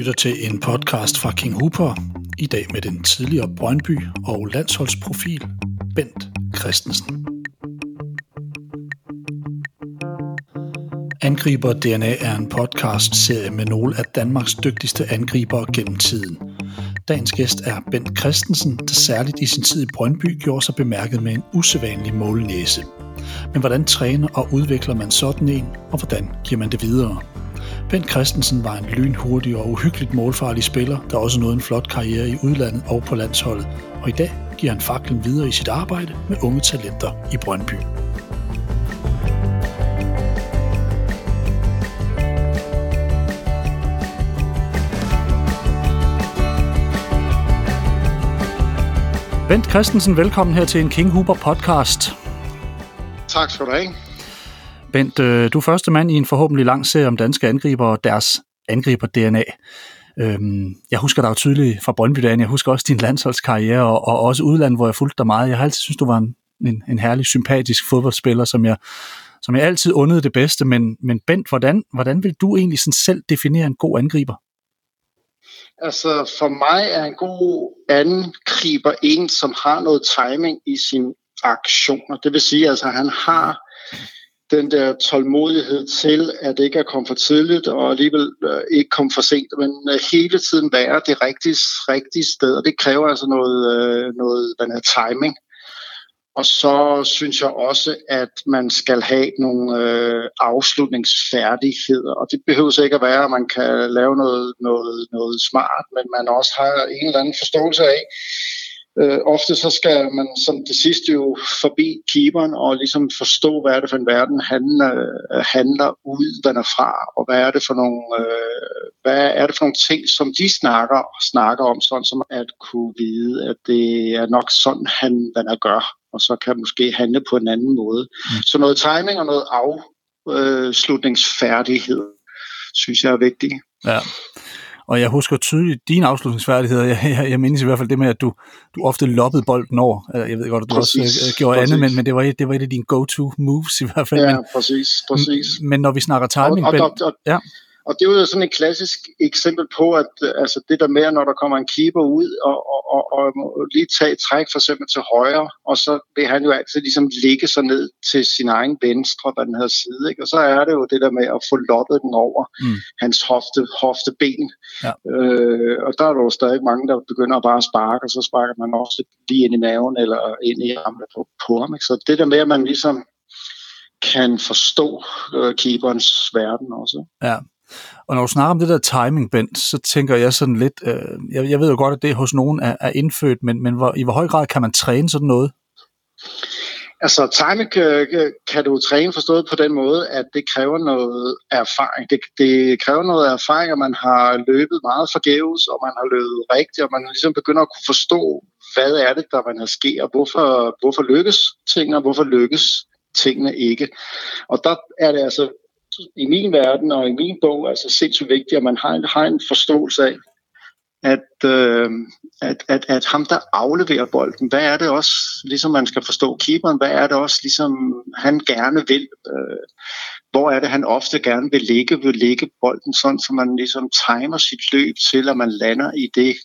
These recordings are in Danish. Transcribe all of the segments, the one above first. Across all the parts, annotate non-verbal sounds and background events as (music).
lytter til en podcast fra King Hooper. I dag med den tidligere Brøndby og landsholdsprofil Bent Christensen. Angriber DNA er en podcast-serie med nogle af Danmarks dygtigste angribere gennem tiden. Dagens gæst er Bent Christensen, der særligt i sin tid i Brøndby gjorde sig bemærket med en usædvanlig målnæse. Men hvordan træner og udvikler man sådan en, og hvordan giver man det videre? Bent Christensen var en lynhurtig og uhyggeligt målfarlig spiller, der også nåede en flot karriere i udlandet og på landsholdet, og i dag giver han faklen videre i sit arbejde med unge talenter i Brøndby. Bent Christensen, velkommen her til en King Huber podcast. Tak skal du have. Bent, øh, du er første mand i en forhåbentlig lang serie om danske angriber og deres angriber-DNA. Øhm, jeg husker dig jo tydeligt fra brøndby. Jeg husker også din landsholdskarriere og, og også udlandet, hvor jeg fulgte dig meget. Jeg har altid synes du var en, en, en herlig, sympatisk fodboldspiller, som jeg, som jeg altid undede det bedste. Men, men Bent, hvordan, hvordan vil du egentlig sådan selv definere en god angriber? Altså, for mig er en god angriber en, som har noget timing i sine aktioner. Det vil sige, altså, han har den der tålmodighed til, at det ikke er kommet for tidligt, og alligevel øh, ikke komme for sent, men øh, hele tiden være det rigtige, rigtige sted, og det kræver altså noget, øh, noget den her timing. Og så synes jeg også, at man skal have nogle øh, afslutningsfærdigheder, og det behøver ikke at være, at man kan lave noget, noget, noget smart, men man også har en eller anden forståelse af, Øh, ofte så skal man som det sidste jo forbi keeperen og ligesom forstå, hvad er det for en verden, han øh, handler ud, fra, og hvad er det for nogle, øh, hvad er det for nogle ting, som de snakker, snakker om, sådan som at kunne vide, at det er nok sådan, han hvad gør, og så kan måske handle på en anden måde. Mm. Så noget timing og noget afslutningsfærdighed, synes jeg er vigtigt. Ja. Og jeg husker tydeligt dine afslutningsfærdigheder. Jeg, jeg, jeg mindes i hvert fald det med, at du, du ofte loppede bolden over. Jeg ved godt, at du præcis, også uh, gjorde præcis. andet, men, men det, var, det var et af dine go-to moves i hvert fald. Ja, men, præcis, præcis. Men når vi snakker timing... Og, og, og, ja. Og det er jo sådan et klassisk eksempel på, at altså det der med, når der kommer en keeper ud og, og, og, og lige tage et træk for eksempel til højre, og så vil han jo altid ligesom ligge sig ned til sin egen venstre, hvad den her side. Ikke? Og så er det jo det der med at få loppet den over mm. hans hofte, hofteben. Ja. Øh, og der er der jo stadig mange, der begynder at bare sparke, og så sparker man også lige ind i maven eller ind i armene på, på ham. Ikke? Så det der med, at man ligesom kan forstå øh, keeperens verden også. Ja, og når du snakker om det der timing, Bent, så tænker jeg sådan lidt, øh, jeg, jeg ved jo godt, at det hos nogen er, er indfødt, men, men hvor, i hvor høj grad kan man træne sådan noget? Altså, timing kan, kan du træne forstået på den måde, at det kræver noget erfaring. Det, det kræver noget erfaring, at man har løbet meget forgæves, og man har løbet rigtigt, og man ligesom begynder at kunne forstå, hvad er det, der man sker, og hvorfor, hvorfor lykkes tingene, og hvorfor lykkes tingene ikke. Og der er det altså i min verden og i min bog altså sindssygt vigtigt, at man har en, har en forståelse af, at, øh, at, at, at ham, der afleverer bolden, hvad er det også, ligesom man skal forstå keeperen, hvad er det også, ligesom han gerne vil, øh, hvor er det, han ofte gerne vil ligge, vil ligge bolden sådan, så man ligesom timer sit løb til, at man lander i det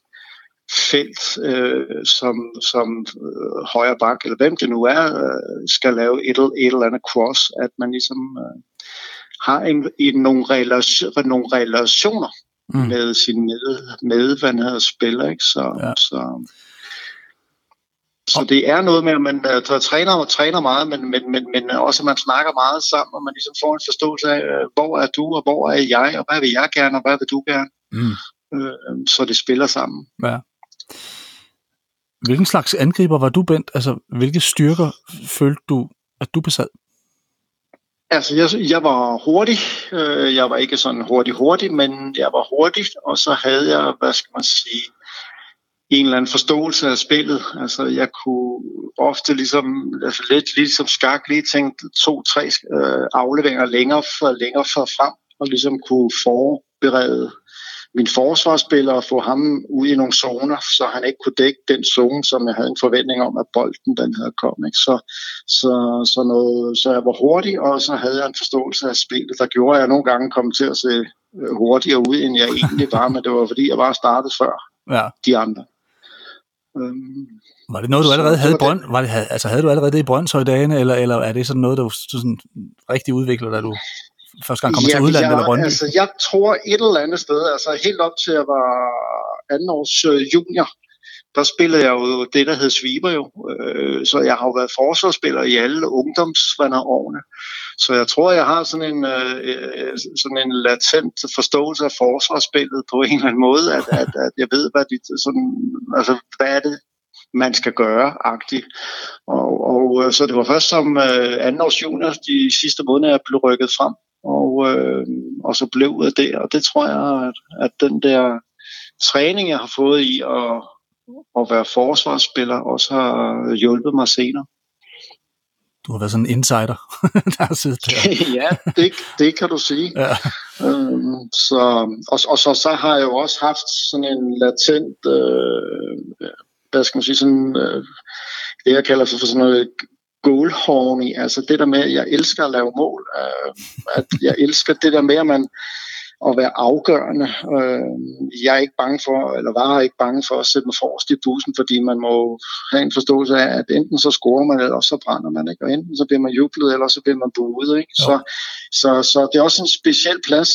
felt, øh, som, som øh, højre bak, eller hvem det nu er, øh, skal lave et, et eller andet cross, at man ligesom øh, har en, en, nogle, relation, nogle relationer mm. med sin med, medvandrede spiller. Ikke? Så, ja. så, så det er noget med, at man uh, træner og træner meget, men, men, men, men også at man snakker meget sammen, og man ligesom får en forståelse af, uh, hvor er du, og hvor er jeg, og hvad vil jeg gerne, og hvad vil du gerne. Mm. Uh, så det spiller sammen. Ja. Hvilken slags angriber var du, Bent? Altså, hvilke styrker følte du, at du besad? Altså, jeg, jeg var hurtig. Øh, jeg var ikke sådan hurtig-hurtig, men jeg var hurtig, og så havde jeg, hvad skal man sige, en eller anden forståelse af spillet. Altså, jeg kunne ofte ligesom, altså lidt ligesom skak, lige tænke to-tre øh, afleveringer længere for, længere for frem, og ligesom kunne forberede min forsvarsspiller og få ham ud i nogle zoner, så han ikke kunne dække den zone, som jeg havde en forventning om, at bolden den havde kommet. Ikke? Så, så, så, noget, så jeg var hurtig, og så havde jeg en forståelse af spillet, der gjorde, at jeg nogle gange kom til at se øh, hurtigere ud, end jeg egentlig var, men det var fordi, jeg var startet før ja. de andre. Øhm, var det noget, du allerede havde i Brønd? Var det, altså, havde du allerede det i Brøndshøj dagene, eller, eller er det sådan noget, der sådan rigtig udvikler, da du første gang kommer ja, til udlandet eller Brøndby? Altså, jeg tror et eller andet sted, altså helt op til at var anden års øh, junior, der spillede jeg jo det, der hed Sviber jo. Øh, så jeg har jo været forsvarsspiller i alle ungdomsvanderårene. Så jeg tror, jeg har sådan en, øh, sådan en latent forståelse af forsvarsspillet på en eller anden måde, at, at, at jeg ved, hvad, de, sådan, altså, hvad er det, man skal gøre, agtigt. Og, og så det var først som øh, anden års junior, de sidste måneder, jeg blev rykket frem og, øh, og så blev det der. Og det tror jeg, at, at den der træning, jeg har fået i at, at være forsvarsspiller, også har hjulpet mig senere. Du har været sådan en insider, (laughs) der har siddet der. (laughs) ja, det, det kan du sige. Ja. Øhm, så, og, og så, så har jeg jo også haft sådan en latent, øh, hvad skal man sige, sådan, øh, det jeg kalder for sådan noget goal horny, altså det der med, at jeg elsker at lave mål, øh, at jeg elsker det der med, at man at være afgørende. Øh, jeg er ikke bange for, eller var ikke bange for at sætte mig forrest i bussen, fordi man må have en forståelse af, at enten så scorer man, eller så brænder man, ikke? og enten så bliver man jublet, eller så bliver man buet. Ikke? Så, så, så det er også en speciel plads.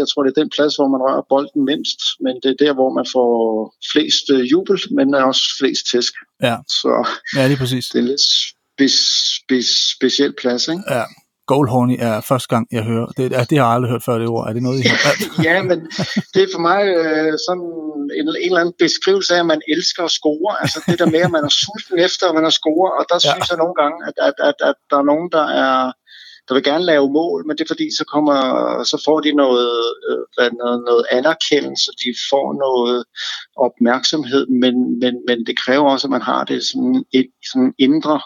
Jeg tror, det er den plads, hvor man rører bolden mindst, men det er der, hvor man får flest øh, jubel, men også flest tæsk. Ja, så ja er præcis. Det er lidt spe, spe, speciel plads, ikke? Ja. Goalhorny er første gang, jeg hører. Det, det har jeg aldrig hørt før, det ord. Er det noget, I har (laughs) Ja, men det er for mig øh, sådan en, en eller anden beskrivelse af, at man elsker at score. Altså det der med, at man er sulten efter, at man har score. Og der ja. synes jeg nogle gange, at, at, at, at der er nogen, der er der vil gerne lave mål, men det er fordi, så, kommer, så får de noget, øh, noget, noget anerkendelse, de får noget opmærksomhed, men, men, men det kræver også, at man har det sådan et sådan indre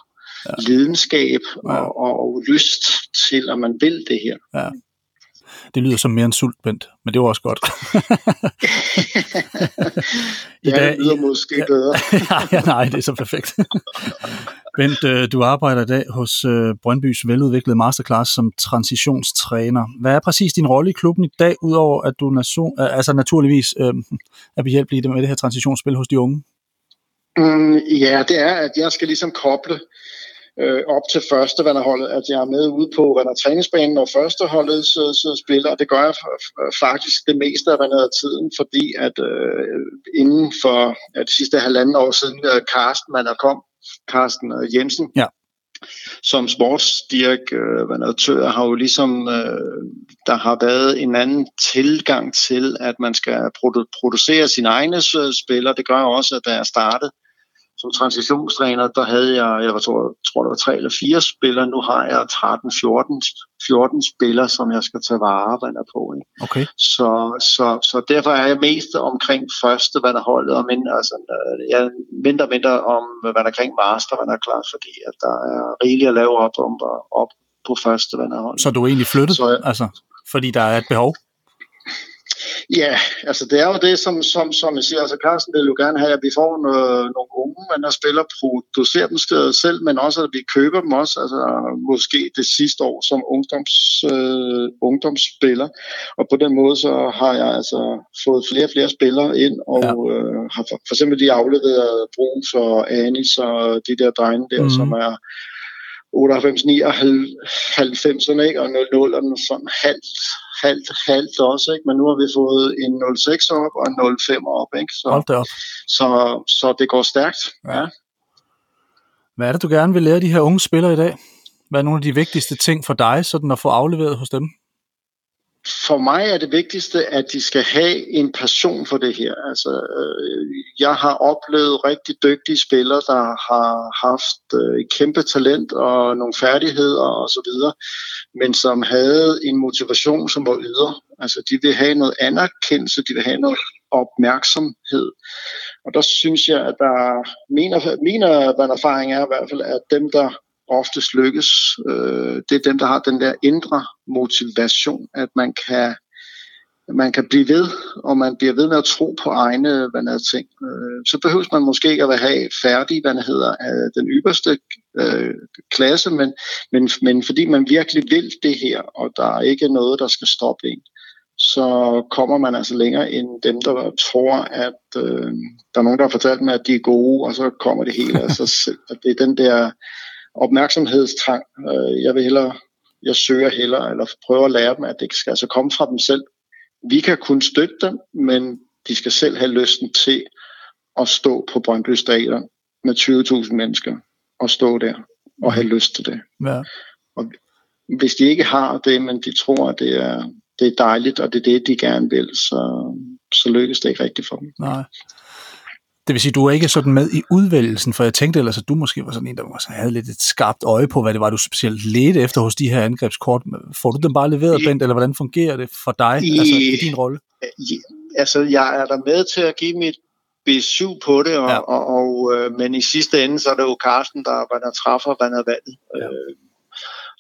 ja. lidenskab ja. Og, og lyst til, at man vil det her. Ja. Det lyder som mere en sult, Bent, men det var også godt. (laughs) I ja, dag, det lyder måske ja, bedre. (laughs) ja, nej, det er så perfekt. (laughs) Bent, øh, du arbejder i dag hos øh, Brøndbys veludviklede masterclass som transitionstræner. Hvad er præcis din rolle i klubben i dag, udover at du nation, altså naturligvis øh, er behjælpelig med det her transitionsspil hos de unge? Mm, ja, det er, at jeg skal ligesom koble øh, op til første vanderholdet, at jeg er med ude på første holdet så, så spiller, og det gør jeg faktisk det meste af vandet tiden, fordi at øh, inden for ja, de sidste halvanden år siden, øh, Carsten, man er kom, Carsten øh, Jensen, ja som sportsdirektør har jo ligesom, øh, der har været en anden tilgang til, at man skal produ- producere sine egne øh, spillere. Det gør også, at da jeg startede, som transitionstræner, der havde jeg, jeg tror, tror det var tre eller fire spillere. Nu har jeg 13, 14, 14 spillere, som jeg skal tage vare på. Ikke? Okay. Så, så, så derfor er jeg mest omkring første, hvad der holdet, og mindre, altså, jeg mindre mindre om, hvad der omkring master, hvad der er klart, fordi at der er rigeligt at lave op, om, op på første, hvad der holdet. Så du er egentlig flyttet, så, altså, fordi der er et behov? Ja, altså det er jo det, som, som, som jeg siger. Altså Carsten vil jo gerne have, at vi får noget, nogle unge, men der spiller producerer dem selv, men også at vi køber dem også, altså måske det sidste år som ungdoms, øh, ungdomsspiller. Og på den måde så har jeg altså fået flere og flere spillere ind, og ja. øh, har for, for eksempel de afleveret Bruns og Anis og de der drenge der, mm. som er 98, 99, ikke? og 00 og sådan halvt halvt, halvt også, ikke? men nu har vi fået en 06 op og en 05 op. Ikke? Så, Hold op. Så, så det går stærkt. Ja. Hvad er det, du gerne vil lære de her unge spillere i dag? Hvad er nogle af de vigtigste ting for dig, sådan at få afleveret hos dem? For mig er det vigtigste, at de skal have en passion for det her. Altså, øh, jeg har oplevet rigtig dygtige spillere, der har haft øh, kæmpe talent og nogle færdigheder og så videre, men som havde en motivation, som var yder. Altså, de vil have noget anerkendelse, de vil have noget opmærksomhed. Og der synes jeg, at der, min, min øh, erfaring er i hvert fald, at dem, der oftest lykkes, øh, det er dem, der har den der indre motivation, at man kan man kan blive ved, og man bliver ved med at tro på egne vandede ting. Øh, så behøver man måske ikke at have færdig, hvad det hedder, af den ypperste øh, klasse, men, men, men fordi man virkelig vil det her, og der er ikke noget, der skal stoppe en, så kommer man altså længere end dem, der tror, at øh, der er nogen, der har fortalt dem, at de er gode, og så kommer det hele af sig selv. Det er den der opmærksomhedstrang. Øh, jeg vil hellere, jeg søger hellere, eller prøver at lære dem, at det skal altså komme fra dem selv. Vi kan kun støtte dem, men de skal selv have lysten til at stå på Brøndby Stadion med 20.000 mennesker og stå der og have lyst til det. Ja. Og hvis de ikke har det, men de tror, at det er, det er dejligt, og det er det, de gerne vil, så, så lykkes det ikke rigtigt for dem. Nej. Det vil sige, du er ikke sådan med i udvælgelsen, for jeg tænkte ellers, at du måske var sådan en, der måske havde lidt et skarpt øje på, hvad det var, du specielt ledte efter hos de her angrebskort. Får du dem bare leveret, Bent, eller hvordan fungerer det for dig, i, altså i din rolle? Altså, jeg er der med til at give mit B7 på det, og, ja. og, og, øh, men i sidste ende, så er det jo Carsten, der, der træffer, hvad der valget. Ja. Øh,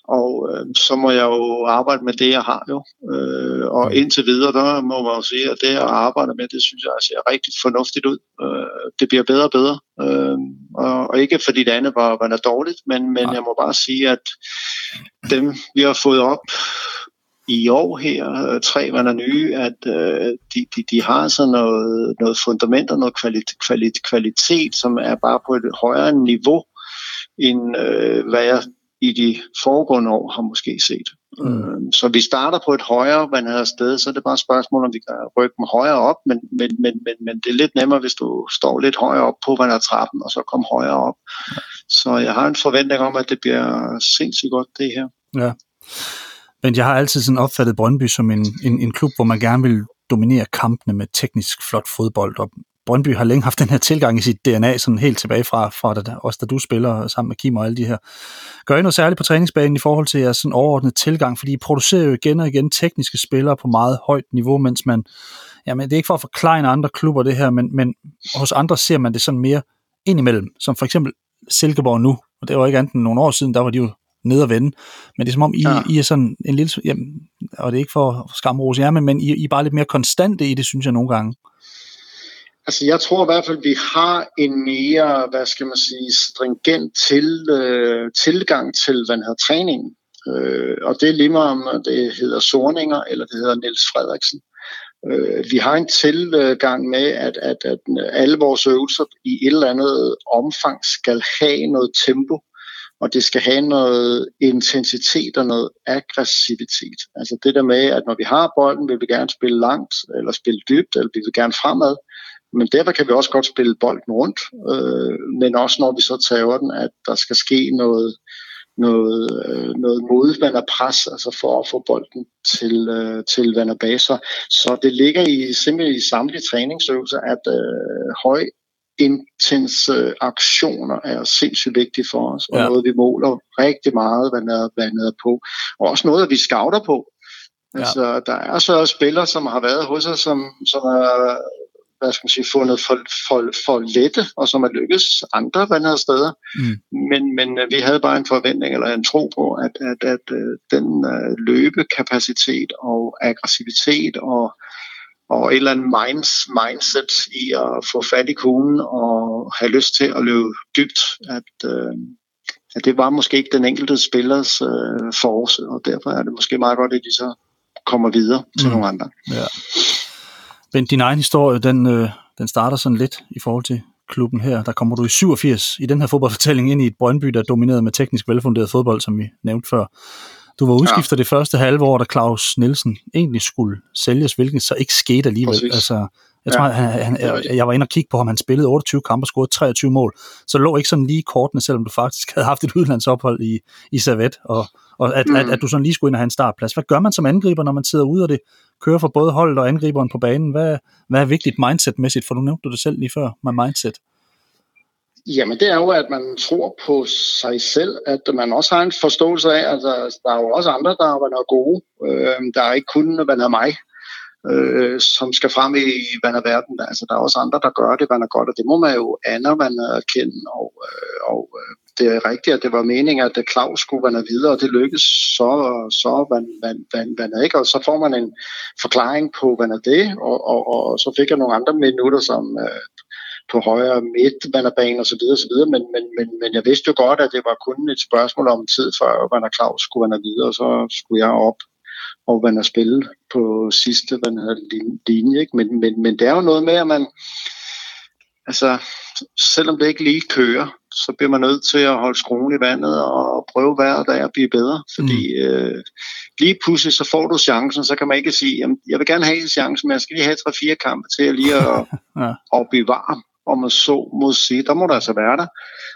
og øh, så må jeg jo arbejde med det, jeg har jo. Øh, og mm. indtil videre, der må man jo sige, at det, jeg arbejder med, det synes jeg ser rigtig fornuftigt ud. Øh, det bliver bedre og bedre. Øh, og, og ikke fordi det andet var, var dårligt, men, men jeg må bare sige, at dem, vi har fået op i år her, øh, tre var der nye, at øh, de, de, de har sådan noget, noget fundament og noget kvalitet, kvalitet, kvalitet, som er bare på et højere niveau, end øh, hvad jeg i de foregående år har måske set. Mm. Øh, så vi starter på et højere vandret sted, så er det bare et spørgsmål, om vi kan rykke dem højere op, men, men, men, men, men det er lidt nemmere, hvis du står lidt højere op på trappen, og så kommer højere op. Så jeg har en forventning om, at det bliver sindssygt godt, det her. Ja. Men jeg har altid sådan opfattet Brøndby som en, en, en klub, hvor man gerne vil dominere kampene med teknisk flot fodbold, og Brøndby har længe haft den her tilgang i sit DNA, sådan helt tilbage fra, fra da, også da du spiller sammen med Kim og alle de her. Gør I noget særligt på træningsbanen i forhold til jeres sådan overordnet tilgang? Fordi I producerer jo igen og igen tekniske spillere på meget højt niveau, mens man, jamen det er ikke for at forklare andre klubber det her, men, men hos andre ser man det sådan mere indimellem, som for eksempel Silkeborg nu, og det var ikke andet end nogle år siden, der var de jo ned og vende. Men det er som om, I, ja. I er sådan en lille, jamen, og det er ikke for skamrose jer, men, men I, I er bare lidt mere konstante i det, synes jeg nogle gange. Altså, jeg tror i hvert fald, vi har en mere, hvad skal man sige, stringent til, øh, tilgang til, hvad hedder træningen. Øh, og det er lige meget om det hedder Sorninger, eller det hedder Niels Frederiksen. Øh, vi har en tilgang med, at, at, at alle vores øvelser i et eller andet omfang skal have noget tempo, og det skal have noget intensitet og noget aggressivitet. Altså det der med, at når vi har bolden, vil vi gerne spille langt, eller spille dybt, eller vi vil gerne fremad, men derfor kan vi også godt spille bolden rundt, øh, men også når vi så tager den, at der skal ske noget, noget, øh, noget modvand og pres, altså for at få bolden til, øh, til baser. Så det ligger i, simpelthen i samtlige træningsøvelser, at øh, høj intense aktioner er sindssygt vigtige for os, og ja. noget vi måler rigtig meget vandet, vandet på. Og også noget, vi scouter på. Ja. Altså, der er så spillere, som har været hos os, som, som er hvad skal man sige, fundet for, for, for lette, og som er lykkes andre vandrede steder. Mm. Men, men øh, vi havde bare en forventning eller en tro på, at, at, at, at øh, den uh, løbekapacitet og aggressivitet og, og et eller andet minds, mindset i at få fat i kuglen og have lyst til at løbe dybt, at, uh, at det var måske ikke den enkelte spillers uh, force, og derfor er det måske meget godt, at de så kommer videre til mm. nogle andre. Ja. Men din egen historie, den, øh, den starter sådan lidt i forhold til klubben her. Der kommer du i 87 i den her fodboldfortælling ind i et Brøndby, der er domineret med teknisk velfunderet fodbold, som vi nævnte før. Du var udskiftet ja. det første halve år, da Claus Nielsen egentlig skulle sælges, hvilket så ikke skete alligevel. Præcis. Altså, jeg tror, ja. han, han, jeg, jeg var inde og kigge på ham, han spillede 28 kampe og scorede 23 mål. Så lå ikke sådan lige kortene, selvom du faktisk (laughs) havde haft et udlandsophold i, i Servet, og, og at, mm. at, at du sådan lige skulle ind og have en startplads. Hvad gør man som angriber, når man sidder ude, og det kører for både holdet og angriberen på banen? Hvad, hvad er vigtigt mindset-mæssigt? For du nævnte du det selv lige før, med mindset. Jamen det er jo, at man tror på sig selv, at man også har en forståelse af, at der, der er jo også andre, der er gode. Øh, der er ikke kun, hvad er mig øh, som skal frem i vand og verden. Altså, der er også andre, der gør det, vand og godt, og det må man jo anerkende. Og, øh, og øh, det er rigtigt, at det var meningen, at Claus skulle vande videre, og det lykkedes så, så vand, vand, vand, vand ikke. Og så får man en forklaring på, hvad er det, og, og, og så fik jeg nogle andre minutter, som øh, på højre midt, vanderbane og så videre, så. Men, men, men, men jeg vidste jo godt, at det var kun et spørgsmål om tid, før Van Claus skulle vande videre, og så skulle jeg op og vande spille på sidste linje. Ikke? Men, men, men det er jo noget med, at man, altså, selvom det ikke lige kører, så bliver man nødt til at holde skruen i vandet og prøve hver dag at blive bedre. Fordi mm. øh, lige pludselig så får du chancen, så kan man ikke sige, jamen, jeg vil gerne have chancen, men jeg skal lige have 3-4 kampe til at lige at, (laughs) ja. at blive varm om man så må sige, der må der altså være der.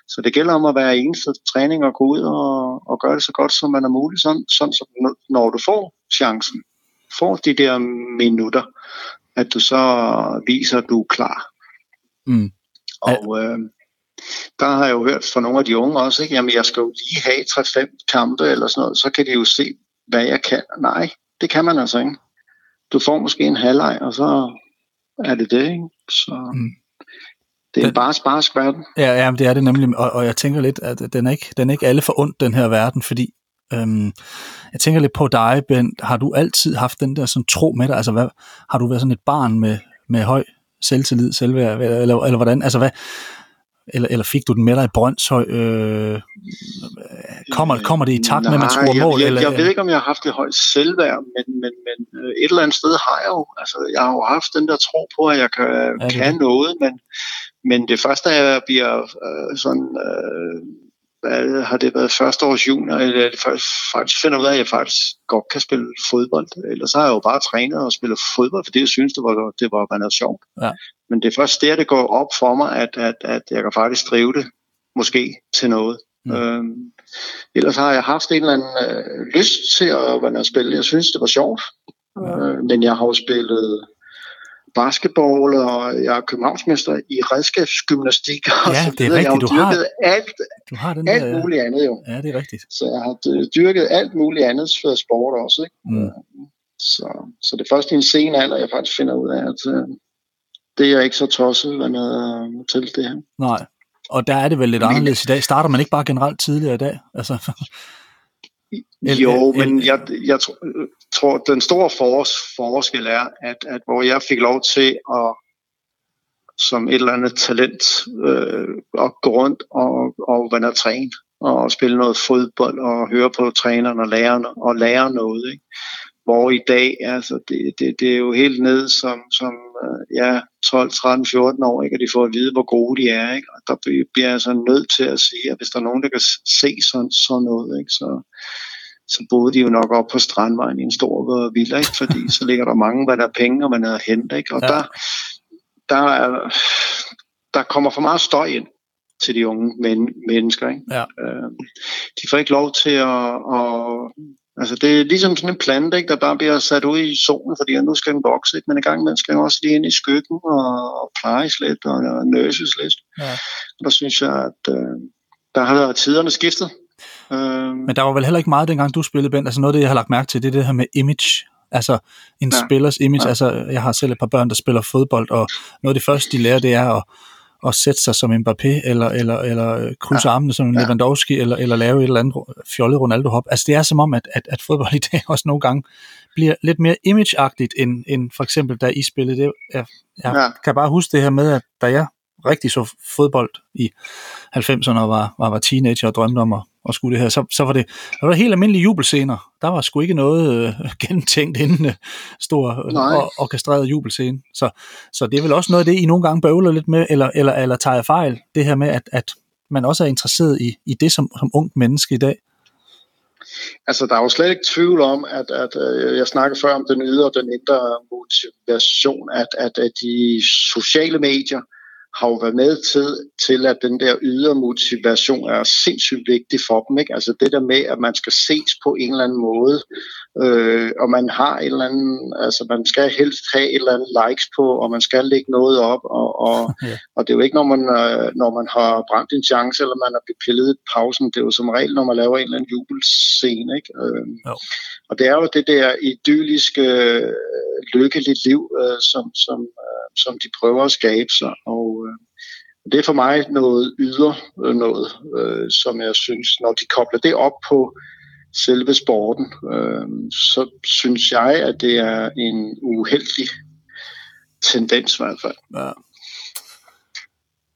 Så det gælder om at være eneste træning og gå ud og, og gøre det så godt, som man er muligt, sådan, sådan så når du får chancen, får de der minutter, at du så viser, at du er klar. Mm. Og øh, der har jeg jo hørt fra nogle af de unge også, ikke? jamen jeg skal jo lige have 3-5 kampe eller sådan noget, så kan de jo se, hvad jeg kan. Nej, det kan man altså ikke. Du får måske en halvleg, og så er det det. Ikke? Så, mm. Det er den, bare sparsk verden. Ja, ja, det er det nemlig, og, og jeg tænker lidt, at den er ikke, den er ikke alle for ondt, den her verden, fordi øhm, jeg tænker lidt på dig, Ben. Har du altid haft den der sådan tro med dig? Altså, hvad, har du været sådan et barn med, med høj selvtillid, selvværd, eller, eller, eller hvordan? Altså, hvad, eller, eller fik du den med dig i Brøndshøj? Øh, kommer, kommer det i takt med, at man scorer mål? Jeg, jeg, eller, jeg ved ikke, om jeg har haft det højt selvværd, men, men, men øh, et eller andet sted har jeg jo. Altså, jeg har jo haft den der tro på, at jeg kan, ja, kan noget, men, men det første, jeg bliver øh, sådan... Øh, hvad, har det været første års junior, eller faktisk finder ud af, at jeg faktisk godt kan spille fodbold. Ellers så har jeg jo bare trænet og spillet fodbold, fordi jeg synes, det var, det var bare noget sjovt. Ja. Men det er først der, det går op for mig, at, at, at jeg kan faktisk drive det måske til noget. Mm. Øhm, ellers har jeg haft en eller anden øh, lyst til at, at spille. Jeg synes, det var sjovt. Ja. Øh, men jeg har jo spillet basketball, og jeg er københavnsmester i redskabsgymnastik. Og ja, det er rigtigt. Jeg har du dyrket har, alt, du har den alt der, muligt andet jo. Ja, det er rigtigt. Så jeg har dyrket alt muligt andet for sport også. Ikke? Mm. Så, så det er først i en sen alder, jeg faktisk finder ud af, at uh, det er ikke så tosset hvad uh, til det her. Nej, og der er det vel lidt anderledes i dag. Starter man ikke bare generelt tidligere i dag? Altså, jo, men jeg, jeg tror, tror, den store fors, forskel er, at, at hvor jeg fik lov til at som et eller andet talent øh, at gå rundt og, og være træne og spille noget fodbold og høre på træneren og lære, og lære noget. Ikke? Hvor i dag, altså, det, det, det er jo helt ned som, som øh, ja, 12, 13, 14 år, ikke? og de får at vide, hvor gode de er. Ikke? Og der bliver jeg altså nødt til at sige, at hvis der er nogen, der kan se sådan, sådan noget, ikke? Så, så boede de jo nok op på Strandvejen i en stor villa, ikke? fordi så ligger der mange, hvad der er penge, og man er hente. Ikke? Og ja. der, der, er, der kommer for meget støj ind til de unge men, mennesker. Ikke? Ja. Øh, de får ikke lov til at, at Altså det er ligesom sådan en plante, ikke, der bare bliver sat ud i solen, fordi nu skal den vokse, ikke? men en gang man skal også lige ind i skyggen og, og plejes lidt og, og nøses lidt. Ja. Og der synes jeg, at øh, der har været tiderne skiftet. Øh, men der var vel heller ikke meget, dengang du spillede, Ben. Altså noget af det, jeg har lagt mærke til, det er det her med image. Altså en ja. spillers image. Ja. Altså jeg har selv et par børn, der spiller fodbold, og noget af det første, de lærer, det er at at sætte sig som Mbappé, eller, eller, eller krydse ja. armene som ja. Lewandowski, eller, eller lave et eller andet fjollet Ronaldo-hop. Altså det er som om, at, at, at fodbold i dag (laughs) også nogle gange bliver lidt mere imageagtigt, end, end for eksempel da I spillede det. Jeg, jeg ja. kan bare huske det her med, at da jeg rigtig så fodbold i 90'erne og var, var, var teenager og drømte om at, at skulle det her, så, så var det, der var helt almindelige jubelscener. Der var sgu ikke noget øh, (laughs) gentænkt inden øh, stor øh, orkestreret jubelscene. Så, så det er vel også noget af det, I nogle gange bøvler lidt med, eller, eller, eller tager fejl, det her med, at, at man også er interesseret i, i det som, som ung menneske i dag. Altså, der er jo slet ikke tvivl om, at, at øh, jeg snakkede før om den ydre og den indre motivation, at, at, at de sociale medier har jo været med til, til at den der ydre motivation er sindssygt vigtig for dem. Ikke? Altså det der med, at man skal ses på en eller anden måde, øh, og man har en eller anden, altså man skal helst have et eller andet likes på, og man skal lægge noget op, og, og, (laughs) ja. og det er jo ikke, når man, øh, når man har brændt en chance, eller man har pillet pausen, det er jo som regel, når man laver en eller anden jubelscene. Ikke? Øh, og det er jo det der idylliske øh, lykkeligt liv, øh, som, som, øh, som de prøver at skabe sig. Og øh, det er for mig noget yder øh, noget, øh, som jeg synes, når de kobler det op på selve sporten, øh, så synes jeg, at det er en uheldig tendens i hvert fald. Ja.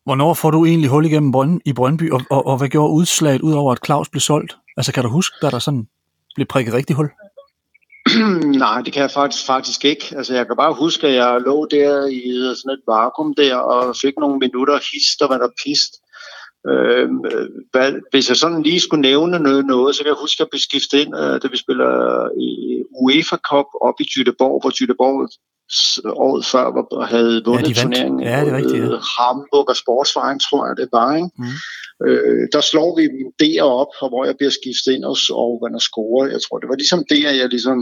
Hvornår får du egentlig hul igennem Brønd, i Brøndby, og, og, og hvad gjorde udslaget, udover at Claus blev solgt? Altså kan du huske, da der sådan blev prikket rigtig hul? (clears throat) Nej, det kan jeg faktisk, faktisk ikke. Altså, jeg kan bare huske, at jeg lå der i sådan et vakuum der, og fik nogle minutter hist og hvad der pist. Øh, hvad, hvis jeg sådan lige skulle nævne noget, noget, så kan jeg huske, at jeg blev skiftet ind, øh, da vi spiller i UEFA Cup op i Jytteborg, hvor Jytteborg året før var, havde vundet ja, turneringen. Ja, det er rigtigt. Ja. Hamburg og Sportsvejen, tror jeg, det var. Ikke? Mm. Øh, der slår vi dem derop, hvor jeg bliver skiftet ind og, og, og score. Jeg tror, det var ligesom at jeg ligesom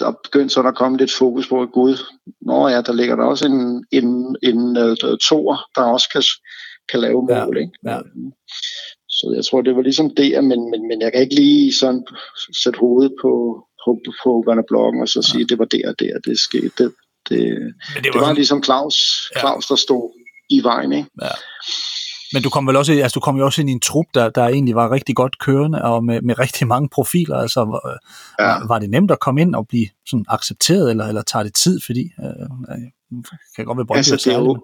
der begyndte så at komme lidt fokus på, at gud, nå ja, der ligger der også en, en, en uh, toer, der også kan, kan lave mål. Ja, ikke? Ja. Så jeg tror, det var ligesom det, men, men, men jeg kan ikke lige sådan sætte hovedet på, på, på Vanderblokken og så sige, ja. det var der og der, det skete. Det, det, det, det var, det var ligesom Claus, Claus ja. der stod i vejen. Ikke? Ja. Men du kom vel også, altså du kom jo også ind i en trup, der, der egentlig var rigtig godt kørende, og med, med rigtig mange profiler. Altså, ja. var, var det nemt at komme ind og blive sådan accepteret, eller, eller tager det tid, fordi øh, kan godt være Brøndby altså, det er jo,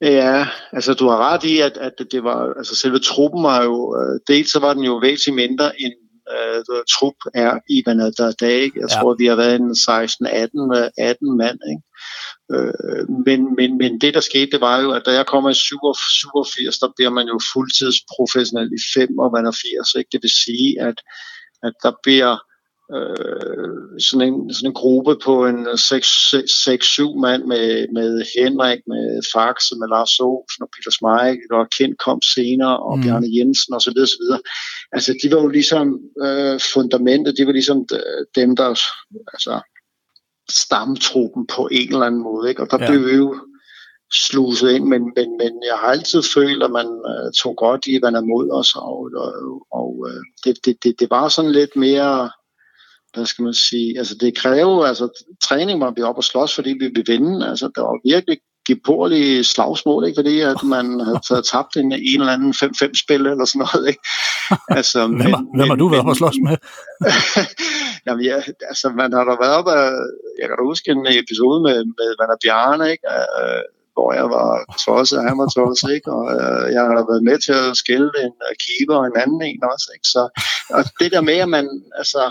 Ja, altså du har ret i, at, at det var, altså selve truppen var jo, uh, dels så var den jo væsentligt mindre end uh, trup er i der dag. Jeg ja. tror, vi har været en 16-18 18 mand, ikke? Øh, men, men, men det, der skete, det var jo, at da jeg kommer i 87, der bliver man jo fuldtidsprofessionel i 5 og man er 80. Ikke? Det vil sige, at, at der bliver øh, sådan, en, sådan en gruppe på en 6-7 mand med, med Henrik, med Fax, med Lars Olsen og Peter Smeick, og Kent kom senere, og mm. Bjarne Jensen osv. osv. Altså, de var jo ligesom øh, fundamentet, de var ligesom øh, dem, der altså, stamtruppen på en eller anden måde. Ikke? Og der ja. blev vi jo sluset ind, men, men, men jeg har altid følt, at man uh, tog godt i, hvad er mod os, og, og, og uh, det, det, det, det var sådan lidt mere, hvad skal man sige, altså det kræver, altså træning var vi op og slås, fordi vi ville vinde, altså der var virkelig geporlige slagsmål, ikke? fordi at man havde taget tabt en, en eller anden 5-5-spil eller sådan noget. Ikke? Altså, hvem, men, hvem har du været på slås med? (laughs) Jamen, ja, altså, man har da været op af, jeg kan da huske en episode med, med Vanna Bjarne, ikke? Uh, hvor jeg var tosset, og han var tosset, ikke? og uh, jeg har været med til at skælde en uh, keeper og en anden en også. Ikke? Så, og det der med, at man, altså,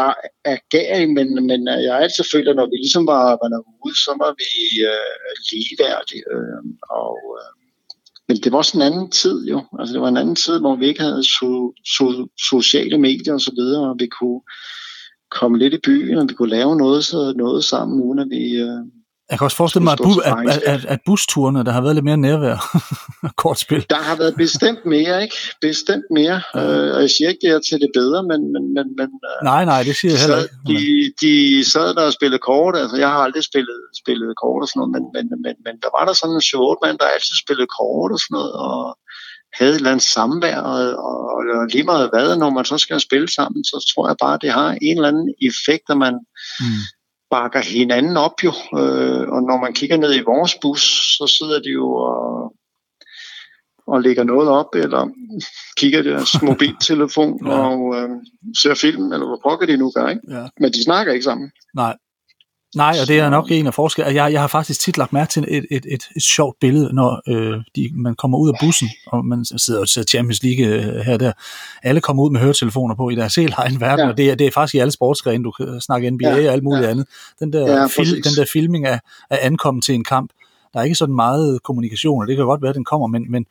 bare er gæring, men, men jeg har altid følt, at når vi ligesom var, var ude, så var vi øh, ligeværdige. Øh, og, øh, men det var også en anden tid jo. Altså det var en anden tid, hvor vi ikke havde so, so, sociale medier og så videre, og vi kunne komme lidt i byen, og vi kunne lave noget, så noget sammen, uden at vi... Uh, jeg kan også forestille mig, at, bu- at, at, at, busturene, der har været lidt mere nærvær. (laughs) Kortspil. Der har været bestemt mere, ikke? Bestemt mere. Ja. Øh, og jeg siger ikke, det er til det bedre, men... men, men, men øh, nej, nej, det siger jeg heller ikke. De, de sad der og spillede kort. Altså, jeg har aldrig spillet, spillet kort og sådan noget, men, men, men, men der var der sådan en short mand, der altid spillede kort og sådan noget, og havde et eller andet samvær, og, og, lige meget hvad, når man så skal spille sammen, så tror jeg bare, det har en eller anden effekt, at man... Mm bakker hinanden op jo. Øh, og når man kigger ned i vores bus, så sidder de jo og, og lægger noget op, eller kigger deres (laughs) mobiltelefon ja. og øh, ser film, eller hvad pokker de nu gør. Ikke? Ja. Men de snakker ikke sammen. Nej. Nej, og det er nok en af forskellene. Jeg, jeg har faktisk tit lagt mærke til et, et, et, et sjovt billede, når øh, de, man kommer ud af bussen, og man sidder og ser Champions League øh, her og der. Alle kommer ud med høretelefoner på i deres helt egen verden, ja. og det er, det er faktisk i alle sportsgrene, du kan snakke NBA ja. og alt muligt ja. andet. Den der, ja, fil, den der filming af, af ankommen til en kamp, der er ikke sådan meget kommunikation, og det kan godt være, at den kommer, men, men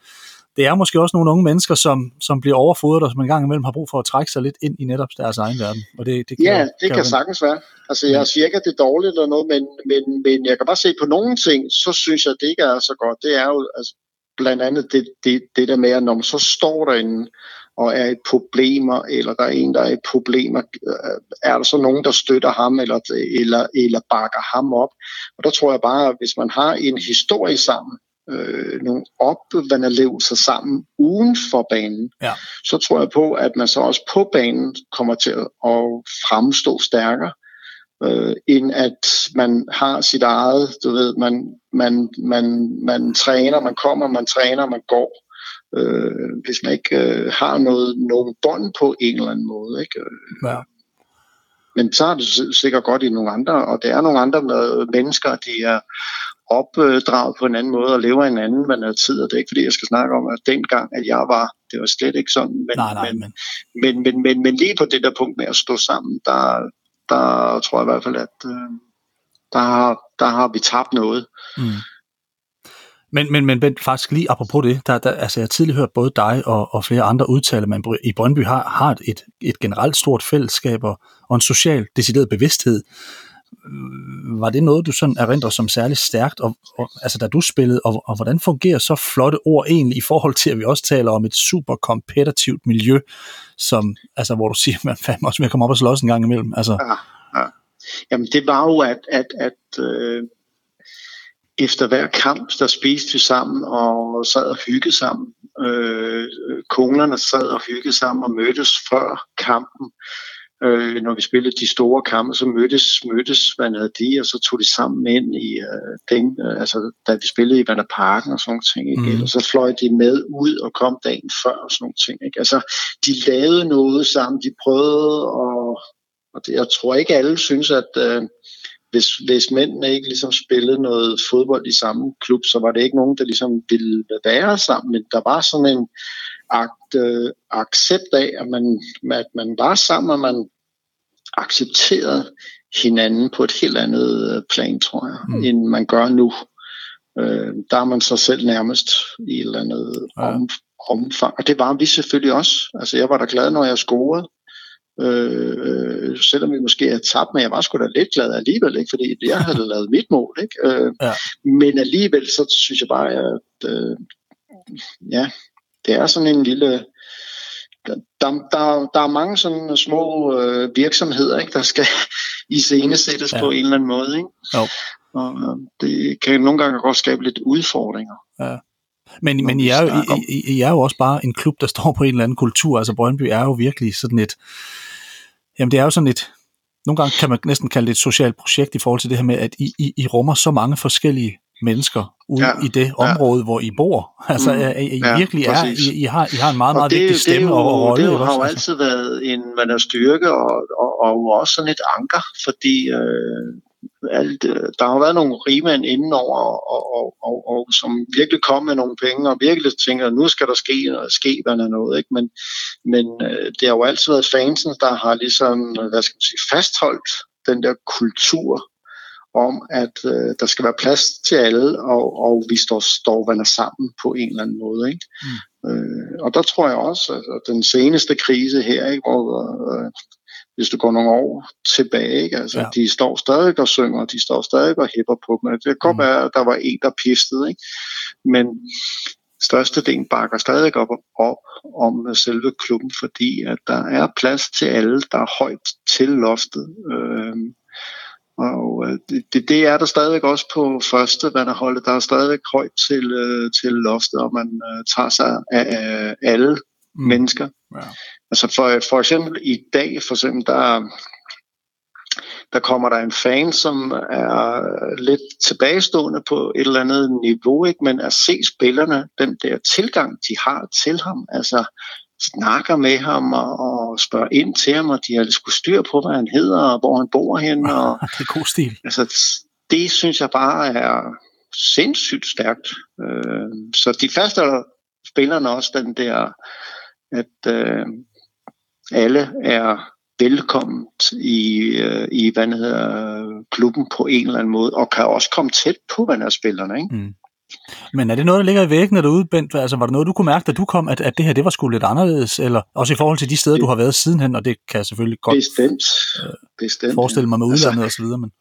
det er måske også nogle unge mennesker, som, som bliver overfodret, og som en gang imellem har brug for at trække sig lidt ind i netop deres egen verden. Og det, det kan ja, det kan, kan sagtens være. Altså, jeg siger ikke, at det er dårligt eller noget, men, men, men jeg kan bare se på nogle ting, så synes jeg, at det ikke er så godt. Det er jo altså, blandt andet det, det, det der med, at når man så står derinde, og er i problemer, eller der er en, der er i problemer, øh, er der så nogen, der støtter ham, eller, eller, eller bakker ham op. Og der tror jeg bare, at hvis man har en historie sammen, øh, nogle opvandrelevelser sammen uden for banen, ja. så tror jeg på, at man så også på banen kommer til at fremstå stærkere. øh, end at man har sit eget, du ved, man, man, man, man træner, man kommer, man træner, man går. Øh, hvis man ikke øh, har noget, nogen bånd på en eller anden måde. Ikke? Ja. Men så er det sikkert godt i nogle andre, og det er nogle andre mennesker, de er opdraget på en anden måde og lever en anden man er tid, og det er ikke fordi, jeg skal snakke om, at dengang, at jeg var, det var slet ikke sådan, men, nej, nej, men, men, men, men, men lige på det der punkt med at stå sammen, der, der tror jeg i hvert fald, at øh, der, har, der har vi tabt noget. Mm. Men, men, men faktisk lige apropos det, der, der, altså jeg har tidligere hørt både dig og, og flere andre udtale, at man i Brøndby har, har et, et generelt stort fællesskab og, og en social decideret bevidsthed. Øh, var det noget, du sådan erindrer som særligt stærkt, og, og, altså da du spillede, og, og hvordan fungerer så flotte ord egentlig i forhold til, at vi også taler om et super kompetitivt miljø, som, altså, hvor du siger, (laughs) man fandme også vil komme op og slås en gang imellem? Altså. Ja, ja. Jamen det var jo, at, at, at øh, efter hver kamp, der spiste vi sammen og sad og hyggede sammen. Øh, øh konerne sad og hyggede sammen og mødtes før kampen. Øh, når vi spillede de store kampe, så mødtes, mødtes havde de, og så tog de sammen ind i øh, den, øh, altså da vi spillede i Vanderparken Parken og sådan nogle ting. Ikke? Mm. Og så fløj de med ud og kom dagen før og sådan nogle ting. Ikke? Altså, de lavede noget sammen, de prøvede, og, og det, jeg tror ikke alle synes, at øh, hvis, hvis mændene ikke ligesom spillede noget fodbold i samme klub, så var det ikke nogen, der ligesom ville være sammen, men der var sådan en akt, øh, accept af, at man, at man var sammen, og man accepterede hinanden på et helt andet øh, plan, tror jeg, mm. end man gør nu. Øh, der er man sig selv nærmest i et eller andet ja. om, omfang, og det var vi selvfølgelig også. Altså, jeg var da glad, når jeg scorede. Øh, selvom vi måske havde tabt, men jeg var sgu da lidt glad alligevel, ikke? fordi jeg (laughs) havde lavet mit mål. Ikke? Øh, ja. Men alligevel, så synes jeg bare, at øh, ja, det er sådan en lille... Der, der, der er mange sådan små øh, virksomheder, ikke, der skal (laughs) i scene sættes ja. på en eller anden måde. Ikke? Jo. Og øh, det kan nogle gange godt skabe lidt udfordringer. Ja. Men, men I, er jo, I, I er jo også bare en klub, der står på en eller anden kultur. Altså Brøndby er jo virkelig sådan et... Jamen det er jo sådan et... Nogle gange kan man næsten kalde det et socialt projekt i forhold til det her med, at I, I, I rummer så mange forskellige mennesker ude ja, i det område, ja. hvor I bor. (laughs) Altså, mm, I, I ja, virkelig er, I, I, har, I har en meget, meget det, vigtig stemme det jo, og rolle. Det har jo altid været en man er styrke og, og, og også sådan et anker, fordi øh, alt, øh, der har været nogle rigmænd indenover, og, og, og, og, som virkelig kom med nogle penge, og virkelig tænker, at nu skal der ske, ske hvad noget. Ikke? Men, men øh, det har jo altid været fansen, der har ligesom, hvad skal man sige, fastholdt den der kultur om, at øh, der skal være plads til alle, og, og vi står, står vandet sammen på en eller anden måde. Ikke? Mm. Øh, og der tror jeg også, at den seneste krise her, ikke, hvor øh, hvis du går nogle år tilbage, ikke? Altså, ja. de står stadig og synger, de står stadig og hæpper på dem. Det kan godt mm. være, at der var en, der pistede, ikke? men størstedelen bakker stadig op, op om selve klubben, fordi at der er plads til alle, der er højt til loftet. Øh, og øh, det, det er der stadig også på første vanderholdet. Der er stadig højt til, øh, til loftet, og man øh, tager sig af, af alle mm. mennesker. Ja. Altså for, for eksempel i dag, for eksempel, der, der kommer der en fan, som er lidt tilbagestående på et eller andet niveau, ikke? men at se spillerne, den der tilgang, de har til ham, altså snakker med ham og, og spørger ind til ham, og de har sgu styr på, hvad han hedder, og hvor han bor henne. Og, det er god stil. Altså, det synes jeg bare er sindssygt stærkt. Øh, så de faste spillerne også den der, at øh, alle er velkommen i, øh, i hvad hedder, klubben på en eller anden måde, og kan også komme tæt på, hvad er spillerne. Ikke? Mm. Men er det noget, der ligger i væggene derude, Bent? Altså, var det noget, du kunne mærke, da du kom, at, at det her det var sgu lidt anderledes? Eller også i forhold til de steder, du har været sidenhen, og det kan jeg selvfølgelig godt Bestemt. Øh, Bestemt. forestille mig med altså- udlandet altså, og så videre. Men...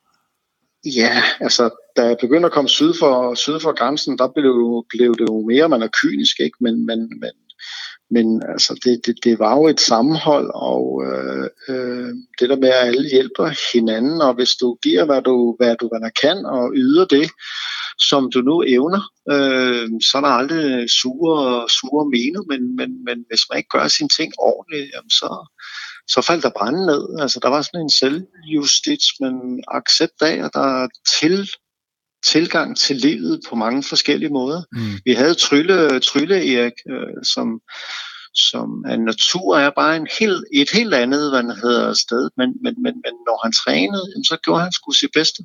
Ja, altså, da jeg begyndte at komme syd for, syd for grænsen, der blev, blev det jo mere, man er kynisk, ikke? Men, men, men, men altså, det, det, det var jo et sammenhold, og øh, øh, det der med, at alle hjælper hinanden, og hvis du giver, hvad du, hvad du hvad kan, og yder det, som du nu evner, øh, så er der aldrig sure, sure mener, men, men, men hvis man ikke gør sine ting ordentligt, jamen så, så faldt der brænde ned. Altså, der var sådan en selvjustits, men accept af, at der er til, tilgang til livet på mange forskellige måder. Mm. Vi havde Trylle, Trylle Erik, øh, som, som af natur er bare en helt, et helt andet, hvad han hedder, sted. Men, men, men, men når han trænede, så gjorde han sgu sit bedste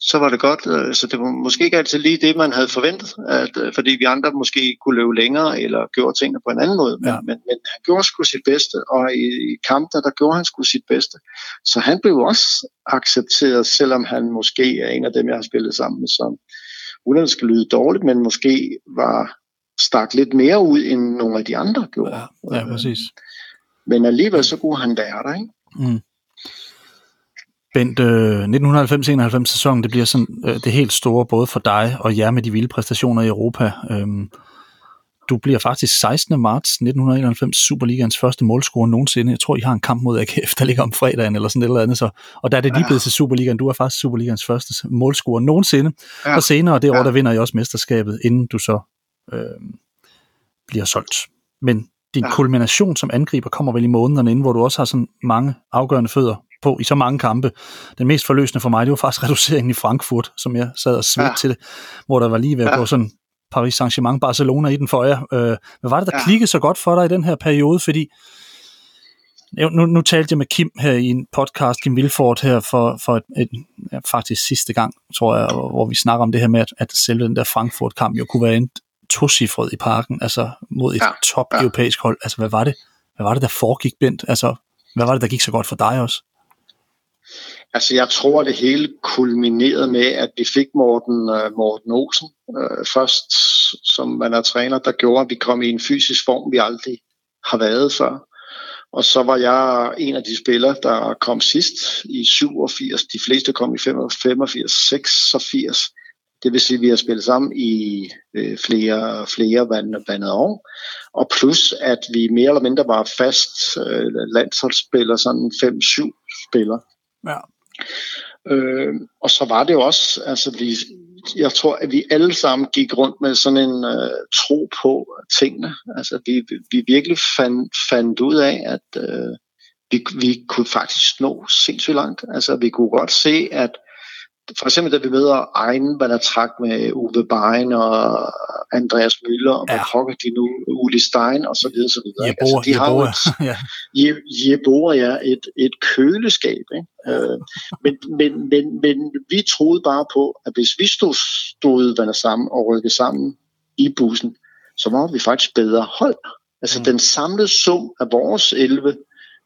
så var det godt. Øh, så det var måske ikke altid lige det, man havde forventet, at, øh, fordi vi andre måske kunne løbe længere eller gjorde tingene på en anden måde. Men, ja. men, men han gjorde sgu sit bedste, og i, i kampene, der gjorde han sgu sit bedste. Så han blev også accepteret, selvom han måske er en af dem, jeg har spillet sammen med, som uden at det skal lyde dårligt, men måske var stak lidt mere ud, end nogle af de andre gjorde. Ja, ja præcis. Men alligevel så kunne han være der, ikke? Mm. Bent, øh, 1990-91 sæsonen, det bliver sådan øh, det helt store, både for dig og jer med de vilde præstationer i Europa. Øhm, du bliver faktisk 16. marts 1991 Superligans første målscorer nogensinde. Jeg tror, I har en kamp mod AGF, der ligger om fredagen eller sådan et eller andet. Så, og der er det lige blevet til Superligaen. Du er faktisk Superligans første målscorer nogensinde. Ja. Og senere det år, der vinder I også mesterskabet, inden du så øh, bliver solgt. Men din ja. kulmination som angriber kommer vel i månederne inden, hvor du også har sådan mange afgørende fødder på i så mange kampe. Den mest forløsende for mig, det var faktisk reduceringen i Frankfurt, som jeg sad og svedte ja. til, hvor der var lige ved at ja. gå sådan Paris Saint-Germain, Barcelona i den for jer. Øh, hvad var det, der ja. klikkede så godt for dig i den her periode? Fordi nu, nu talte jeg med Kim her i en podcast, Kim Vilfort her, for, for et, et, ja, faktisk sidste gang, tror jeg, hvor vi snakker om det her med, at, at selve den der Frankfurt-kamp jo kunne være en tosifret i parken, altså mod et ja. top europæisk hold. Altså, hvad var det? Hvad var det, der foregik, Bent? Altså, hvad var det, der gik så godt for dig også? Altså, jeg tror, det hele kulminerede med, at vi fik Morten, uh, Morten Olsen uh, først, som man er træner, der gjorde, at vi kom i en fysisk form, vi aldrig har været før. Og så var jeg en af de spillere, der kom sidst i 87. De fleste kom i 85, 86. Det vil sige, at vi har spillet sammen i øh, flere, flere vandet år. Og plus, at vi mere eller mindre var fast øh, landsholdsspillere, sådan 5-7 spillere. Ja. Øh, og så var det jo også, altså vi, jeg tror, at vi alle sammen gik rundt med sådan en øh, tro på tingene. Altså vi, vi virkelig fandt, fandt ud af, at øh, vi, vi kunne faktisk nå sindssygt langt. Altså vi kunne godt se, at for eksempel da vi hvad der trak med Uwe Bein og Andreas Møller, og hvad ja. de nu, Uli Stein og så videre, så videre. Jeboa, altså, de har Jeboa. (laughs) ja. Jeboa, ja, et, et køleskab. Ikke? Øh, men, men, men, men vi troede bare på, at hvis vi stod, stod vandet sammen og rykkede sammen i bussen, så var vi faktisk bedre hold. Altså mm. den samlede sum af vores 11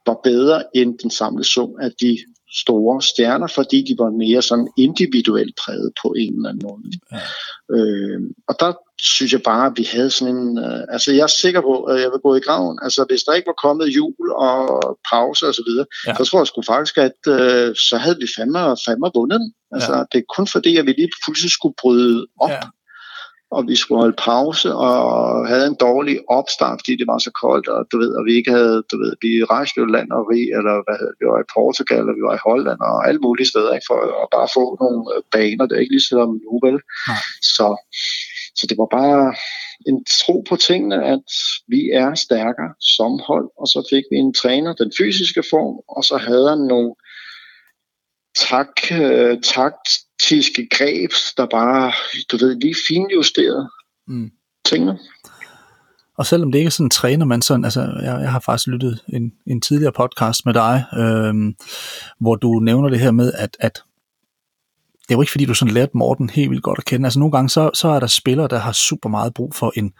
var bedre end den samlede sum af de store stjerner, fordi de var mere sådan individuelt præget på en eller anden måde. Ja. Øh, og der synes jeg bare, at vi havde sådan en... Øh, altså jeg er sikker på, at jeg vil gå i graven. Altså hvis der ikke var kommet jul og pause og så videre, ja. så tror jeg sgu faktisk, at øh, så havde vi fandme, fandme vundet. Altså ja. det er kun fordi, at vi lige pludselig skulle bryde op. Ja og vi skulle holde pause og havde en dårlig opstart, fordi det var så koldt, og du ved, og vi ikke havde, du ved, vi rejste jo land og rig, eller hvad hedder, vi var i Portugal, og vi var i Holland, og alle mulige steder, ikke, for at bare få nogle øh, baner, det er ikke ligesom nu, vel? Nej. Så, så det var bare en tro på tingene, at vi er stærkere som hold, og så fik vi en træner, den fysiske form, og så havde han nogle tak, øh, taktiske greb, der bare, du ved, lige finjusteret mm. tingene. Og selvom det ikke er sådan træner, man sådan, altså jeg, jeg har faktisk lyttet en, en tidligere podcast med dig, øh, hvor du nævner det her med, at, at det er jo ikke fordi, du sådan lærte Morten helt vildt godt at kende. Altså nogle gange, så, så er der spillere, der har super meget brug for en,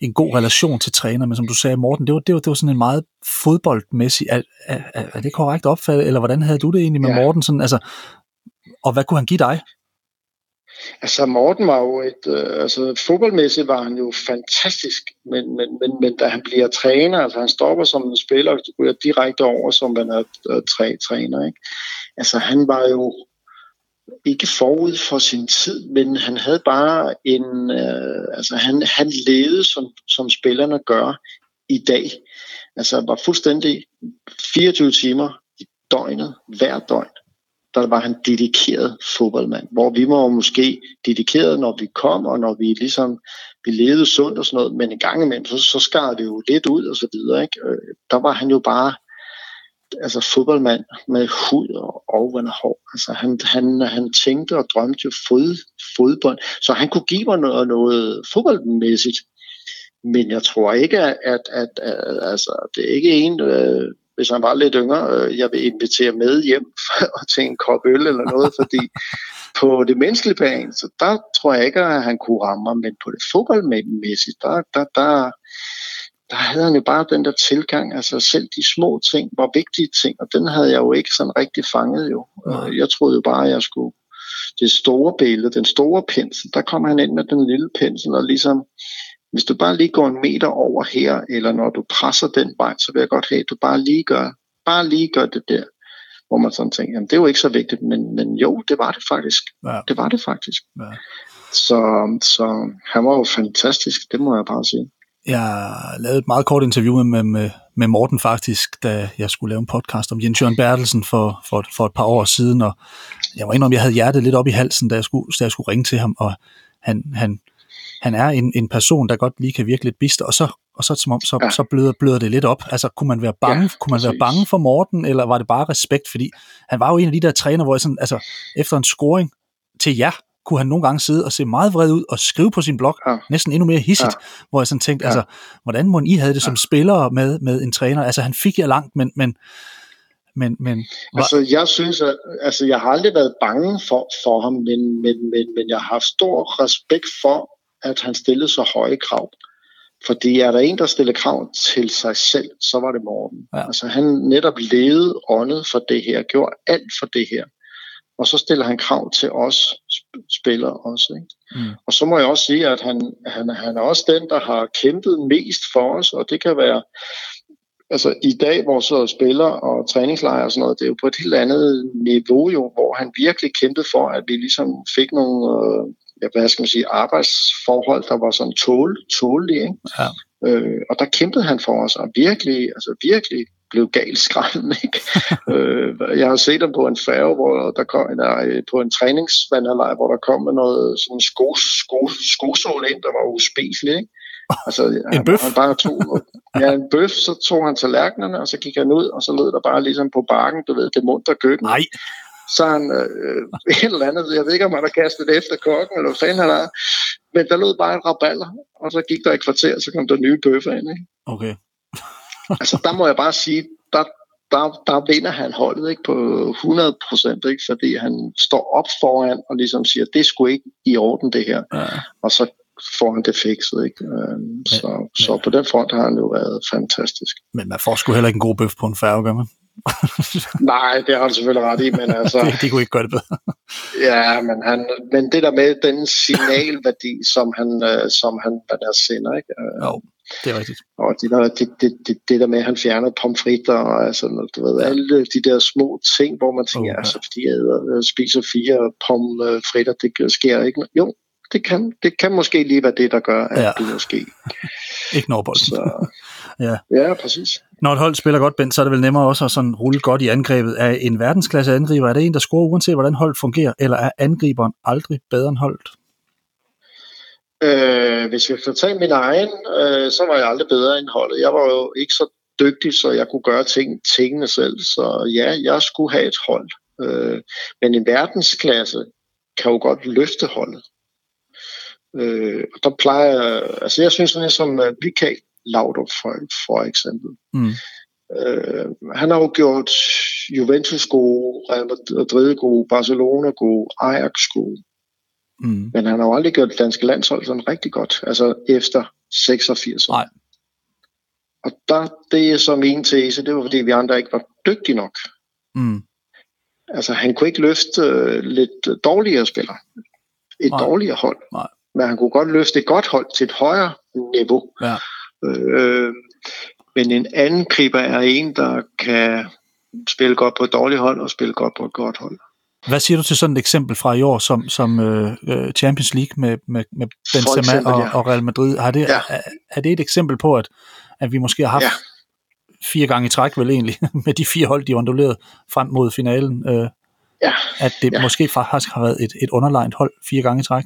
en god relation til træner, men som du sagde, Morten, det var, det var, det var sådan en meget fodboldmæssig, er, er, er det korrekt opfattet, eller hvordan havde du det egentlig med ja. Morten? Sådan, altså, og hvad kunne han give dig? Altså Morten var jo et, øh, altså fodboldmæssigt var han jo fantastisk, men, men, men, men da han bliver træner, altså han stopper som en spiller, og ryger direkte over som man er uh, træner, ikke? Altså han var jo ikke forud for sin tid, men han havde bare en, øh, altså han, han levede som, som spillerne gør i dag. Altså var fuldstændig 24 timer i døgnet, hver døgn, der var han dedikeret fodboldmand, hvor vi var måske dedikeret, når vi kom, og når vi ligesom, vi levede sundt og sådan noget, men en gang imellem, så, så skar det jo lidt ud og så videre, ikke? Øh, der var han jo bare altså fodboldmand med hud og overvandet hår. Altså han, han, han tænkte og drømte jo fod, fodbold, så han kunne give mig noget, noget fodboldmæssigt. Men jeg tror ikke, at, at, at, at altså, det er ikke en, øh, hvis han var lidt yngre, øh, jeg vil invitere med hjem (laughs) til en kop øl eller noget, fordi på det menneskelige plan, så der tror jeg ikke, at han kunne ramme mig, men på det fodboldmæssigt, der, der, der, der havde han jo bare den der tilgang, altså selv de små ting var vigtige ting, og den havde jeg jo ikke sådan rigtig fanget jo. Nej. Jeg troede jo bare, at jeg skulle det store billede, den store pensel, der kom han ind med den lille pensel, og ligesom, hvis du bare lige går en meter over her, eller når du presser den vej, så vil jeg godt have, at du bare lige gør, bare lige gør det der. Hvor man sådan tænker, jamen det er jo ikke så vigtigt, men, men jo, det var det faktisk. Ja. Det var det faktisk. Ja. Så, så han var jo fantastisk, det må jeg bare sige. Jeg lavede et meget kort interview med, med, med Morten faktisk, da jeg skulle lave en podcast om Jens Jørgen Bertelsen for, for, for et par år siden, og jeg var indrømme, jeg havde hjertet lidt op i halsen, da jeg skulle, da jeg skulle ringe til ham, og han, han, han er en, en person, der godt lige kan virke lidt bister, og så, og så, som om, så, ja. så bløder, bløder det lidt op. Altså, kunne man være bange, ja, kunne man være bange for Morten, eller var det bare respekt? Fordi han var jo en af de der træner, hvor jeg sådan, altså, efter en scoring til jer, kunne han nogle gange sidde og se meget vred ud og skrive på sin blog, ja. næsten endnu mere hissigt, ja. hvor jeg sådan tænkte, ja. altså, hvordan må I havde det som ja. spillere med, med en træner? Altså, han fik jer langt, men, men, men, men var... Altså, jeg synes, at altså, jeg har aldrig været bange for, for ham, men, men, men, men jeg har haft stor respekt for, at han stillede så høje krav. Fordi er der en, der stiller krav til sig selv, så var det Morten. Ja. Altså han netop levede åndet for det her, gjorde alt for det her. Og så stiller han krav til os spillere også. Ikke? Mm. Og så må jeg også sige, at han, han, han er også den, der har kæmpet mest for os, og det kan være, altså i dag, hvor så spiller og træningslejre og sådan noget, det er jo på et helt andet niveau jo, hvor han virkelig kæmpede for, at vi ligesom fik nogle, øh, hvad skal man sige, arbejdsforhold, der var sådan tål, tålige, ikke? Ja. Øh, og der kæmpede han for os, og virkelig, altså virkelig blev galt skrællen. (laughs) Ikke? øh, jeg har set dem på en færge, hvor der kom, der, på en træningsvandhalej, hvor der kom noget sådan sko, sko, skosål ind, der var uspiselig. Ikke? Altså, en bøf? Han bare tog, ja, en bøf, så tog han tallerkenerne, og så gik han ud, og så lød der bare ligesom på bakken, du ved, det munter køkken. Nej. Så han øh, (laughs) et eller andet, jeg ved ikke, om han har kastet det efter kokken, eller hvad fanden han er, men der lød bare en raballer, og så gik der et kvarter, så kom der nye bøffer ind. Ikke? Okay (laughs) altså, der må jeg bare sige, der, der, der vinder han holdet ikke, på 100 procent, fordi han står op foran og ligesom siger, det skulle ikke i orden det her. Ja. Og så får han det fikset. Ikke? Øhm, men, så, men, så på den front har han jo været fantastisk. Men man får sgu heller ikke en god bøf på en færge, gør man? Nej, det har han selvfølgelig ret i, men (laughs) altså... de, de kunne ikke gøre det bedre. ja, men, han, men det der med den signalværdi, som han, øh, som han hvad der sender, ikke? Øh, jo, det er rigtigt. Og det der, det, det, det, det der med, at han fjerner pomfritter, og altså, du ved, alle de der små ting, hvor man tænker, okay. altså, fordi jeg æder, spiser fire pomfritter, det sker ikke. Jo, det kan, det kan måske lige være det, der gør, at ja. det måske... ikke når bolden. Så, ja. ja, præcis. Når et hold spiller godt, Ben, så er det vel nemmere også at sådan rulle godt i angrebet. Er en verdensklasse angriber, er det en, der scorer uanset hvordan hold fungerer, eller er angriberen aldrig bedre end holdet? Øh, hvis jeg skal tage min egen, øh, så var jeg aldrig bedre end holdet. Jeg var jo ikke så dygtig, så jeg kunne gøre ting, tingene selv. Så ja, jeg skulle have et hold. Øh, men en verdensklasse kan jo godt løfte holdet. Øh, og der plejer, altså jeg synes sådan som uh, Vika Laudrup for, for eksempel. Mm. Øh, han har jo gjort Juventus gode, Real Madrid gode, Barcelona gode, Ajax gode. Mm. Men han har jo aldrig gjort det danske landshold sådan rigtig godt, altså efter 86. Nej. Og der, det er så min tese, det var fordi vi andre ikke var dygtige nok. Mm. Altså han kunne ikke løfte uh, lidt dårligere spillere. Et Nej. dårligere hold. Nej. Men han kunne godt løfte et godt hold til et højere niveau. Ja. Øh, men en anden griber er en, der kan spille godt på et dårligt hold og spille godt på et godt hold. Hvad siger du til sådan et eksempel fra i år som, som uh, Champions League med, med, med Benzema eksempel, ja. og, og Real Madrid? Har det, ja. er, er det et eksempel på, at, at vi måske har haft ja. fire gange i træk vel egentlig, (laughs) med de fire hold, de onduleret frem mod finalen? Uh, ja. At det ja. måske faktisk har været et, et underlegnet hold fire gange i træk?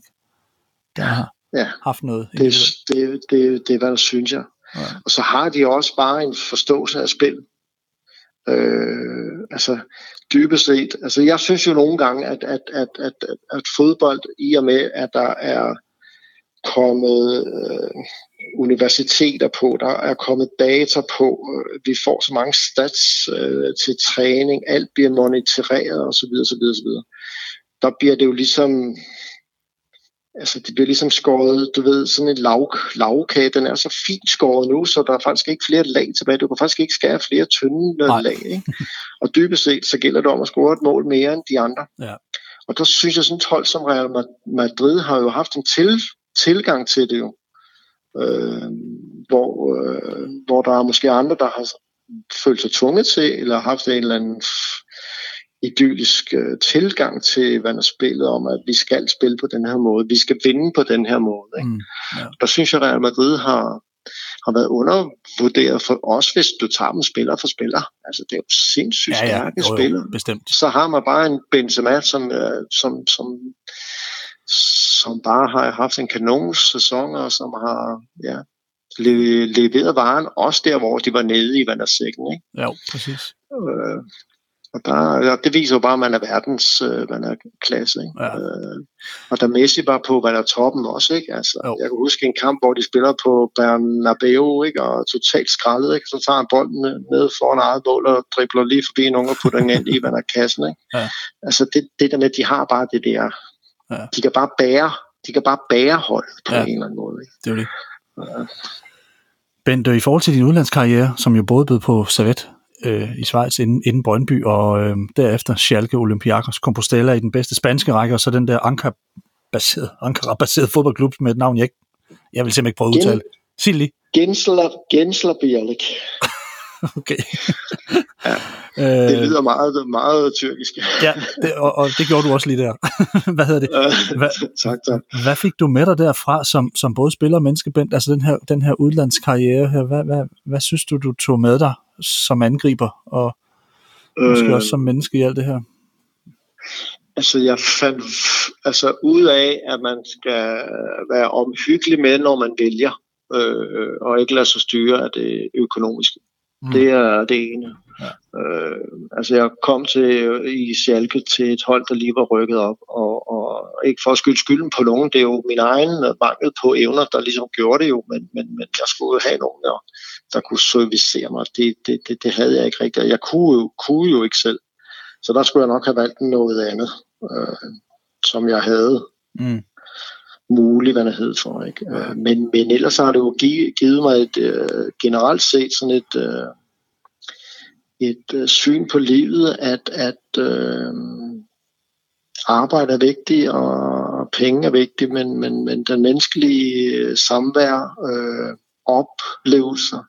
Der har ja. haft noget. Det, det, det, det er, hvad der synes jeg. Ja. Og så har de også bare en forståelse af spil. Øh, altså dybest set, altså jeg synes jo nogle gange, at, at, at, at, at fodbold i og med, at der er kommet øh, universiteter på, der er kommet data på, øh, vi får så mange stats øh, til træning, alt bliver monitoreret osv. osv., osv. Der bliver det jo ligesom altså det bliver ligesom skåret, du ved, sådan en lav, lavkage, den er så fint skåret nu, så der er faktisk ikke flere lag tilbage. Du kan faktisk ikke skære flere tynde Nej. lag. Ikke? Og dybest set, så gælder det om at score et mål mere end de andre. Ja. Og der synes jeg, sådan et hold som Real Madrid har jo haft en til, tilgang til det jo. Øh, hvor, øh, hvor der er måske andre, der har følt sig tvunget til, eller haft en eller anden idyllisk øh, tilgang til, hvad der spillet om, at vi skal spille på den her måde, vi skal vinde på den her måde. Ikke? Mm, ja. Der synes jeg, at Real Madrid har, har været undervurderet for os, hvis du tager dem spiller for spiller. Altså, det er jo sindssygt ja, ja. stærke jo, jo, spillere. Bestemt. Så har man bare en Benzema, som, øh, som, som, som bare har haft en kanonsæson, og som har ja, leveret varen også der, hvor de var nede i vandersækken. Ikke? Ja, præcis. Øh, og der, ja, det viser jo bare, at man er verdens øh, man er klasse. Ikke? Ja. Øh, og der Messi var på, hvad der toppen også. Ikke? Altså, jeg kan huske en kamp, hvor de spiller på Bernabeu, ikke? og totalt skrællet. Ikke? Så tager han bolden ned foran eget mål og dribler lige forbi nogen og putter den ind i, der kassen. Ikke? Ja. Altså det, det der med, at de har bare det der. Ja. De kan bare bære, de kan bare bære hold på ja. en eller anden måde. Ikke? Det er det. Ja. Bent, i forhold til din udlandskarriere, som jo både bød på Servet øh, i Schweiz inden, inden Brøndby, og øh, derefter Schalke, Olympiakos, Compostela i den bedste spanske række, og så den der Ankara-baseret, Ankara-baseret fodboldklub med et navn, jeg, ikke, jeg vil simpelthen ikke prøve at udtale. Sig lige. Gensler, Gensler Bielik. (laughs) okay. ja, det lyder meget, meget tyrkisk. ja, det, og, og det gjorde du også lige der. (laughs) hvad hedder det? Hvad, tak, tak. Hvad fik du med dig derfra som, som både spiller og menneskebent, altså den her, den her udlandskarriere her, hvad, hvad, hvad synes du, du tog med dig som angriber, og måske øh, også som menneske i alt det her? Altså jeg fandt altså ud af, at man skal være omhyggelig med, når man vælger, øh, og ikke lade sig styre af det økonomiske. Mm. Det er det ene. Ja. Øh, altså jeg kom til i Schalke til et hold, der lige var rykket op, og, og ikke for at skylde skylden på nogen, det er jo min egen mangel på evner, der ligesom gjorde det jo, men, men, men jeg skulle have nogen, der, der kunne servicere mig. Det, det, det, det havde jeg ikke rigtigt, jeg kunne jo, kunne jo ikke selv. Så der skulle jeg nok have valgt noget andet, øh, som jeg havde. Mm mulighed for. Ikke? Øh, men, men ellers har det jo givet mig et uh, generelt set sådan et, uh, et uh, syn på livet, at, at uh, arbejde er vigtigt, og penge er vigtigt, men, men, men den menneskelige samvær, uh, oplevelser,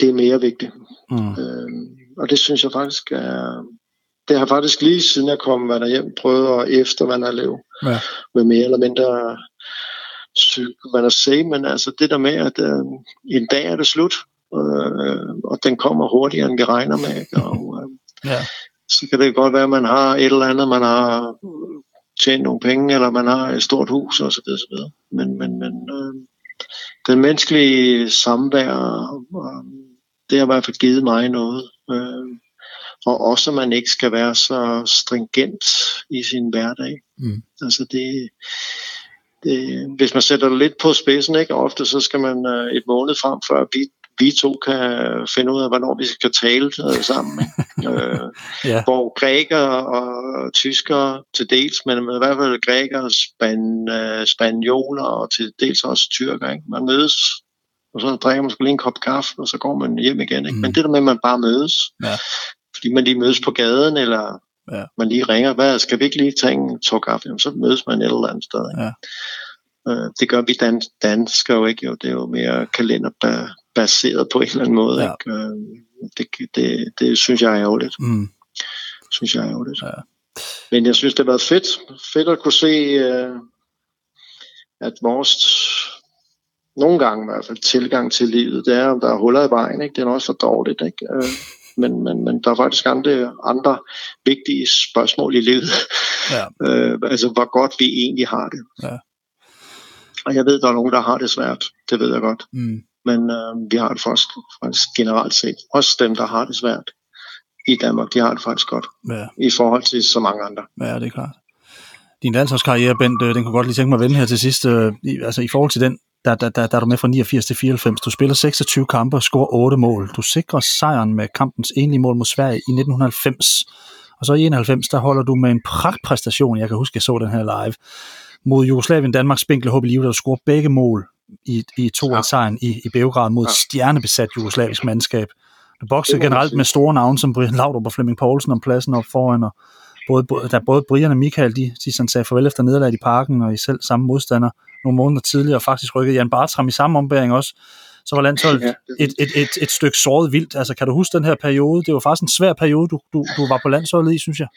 det er mere vigtigt. Mm. Uh, og det synes jeg faktisk er, det har faktisk lige siden jeg kom der hjem prøvet at eftervandre ja. med mere eller mindre psyk, hvad der siger, men altså det der med, at øh, en dag er det slut, øh, og den kommer hurtigere, end vi regner med, ikke? og øh, (laughs) ja. så kan det godt være, at man har et eller andet, man har tjent nogle penge, eller man har et stort hus, og så videre. Men, men, men øh, den menneskelige samvær, øh, det har i hvert fald givet mig noget. Øh, og også at man ikke skal være så stringent i sin hverdag. Mm. Altså det, det, hvis man sætter det lidt på spidsen, ikke? ofte så skal man uh, et måned frem, før vi, vi to kan finde ud af, hvornår vi skal tale uh, sammen. Uh, (laughs) ja. Hvor græker og tyskere til dels, men i hvert fald græker, span, uh, spanioler og til dels også tyrker. Ikke? Man mødes og så drikker man lige en kop kaffe, og så går man hjem igen. Ikke? Mm. Men det der med, at man bare mødes, ja fordi man lige mødes på gaden, eller ja. man lige ringer, hvad, skal vi ikke lige tage en tår kaffe? Jamen, så mødes man et eller andet sted. Ikke? Ja. Øh, det gør vi dan danskere jo ikke, jo. det er jo mere kalenderbaseret på en eller anden måde. Ja. Ikke? Øh, det, det, det synes jeg er ærgerligt. Mm. Synes jeg er ærgerligt. Ja. Men jeg synes, det har været fedt, fedt at kunne se, øh, at vores nogle gange i hvert fald tilgang til livet, det er, om der er huller i vejen, ikke? det er også for dårligt. Ikke? Øh, men, men, men der er faktisk andre, andre vigtige spørgsmål i livet. Ja. (laughs) øh, altså, hvor godt vi egentlig har det. Ja. Og jeg ved, der er nogen, der har det svært. Det ved jeg godt. Mm. men øh, vi har det faktisk, faktisk generelt set. Også dem, der har det svært i Danmark, de har det faktisk godt Ja, i forhold til så mange andre. ja det er klart. Din landsholdskarriere, Bent, øh, den kunne godt lige tænke mig at vende her til sidst. øh, i- Altså i forhold til den, der, der, der, der er du med fra 89 til 94. Du spiller 26 kampe og scorer 8 mål. Du sikrer sejren med kampens enlige mål mod Sverige i 1990. Og så i 91, der holder du med en pragtpræstation. Jeg kan huske, jeg så den her live. Mod Jugoslavien, Danmarks spinkle håb i livet, der du scorer begge mål i, i to ja. sejren i, i Beograd mod Ja. stjernebesat jugoslavisk mandskab. Du boksede generelt med store navne som Brian Laudrup og Flemming Poulsen om pladsen op foran, og både, både, da både Brian og Michael, de, de sådan sagde farvel efter nederlaget i parken, og I selv samme modstander nogle måneder tidligere, og faktisk rykkede Jan Bartram i samme ombæring også, så var landsholdet Ja, et, et, et, et stykke såret vildt. Altså, kan du huske den her periode? Det var faktisk en svær periode, du, du, du var på landsholdet i, synes jeg.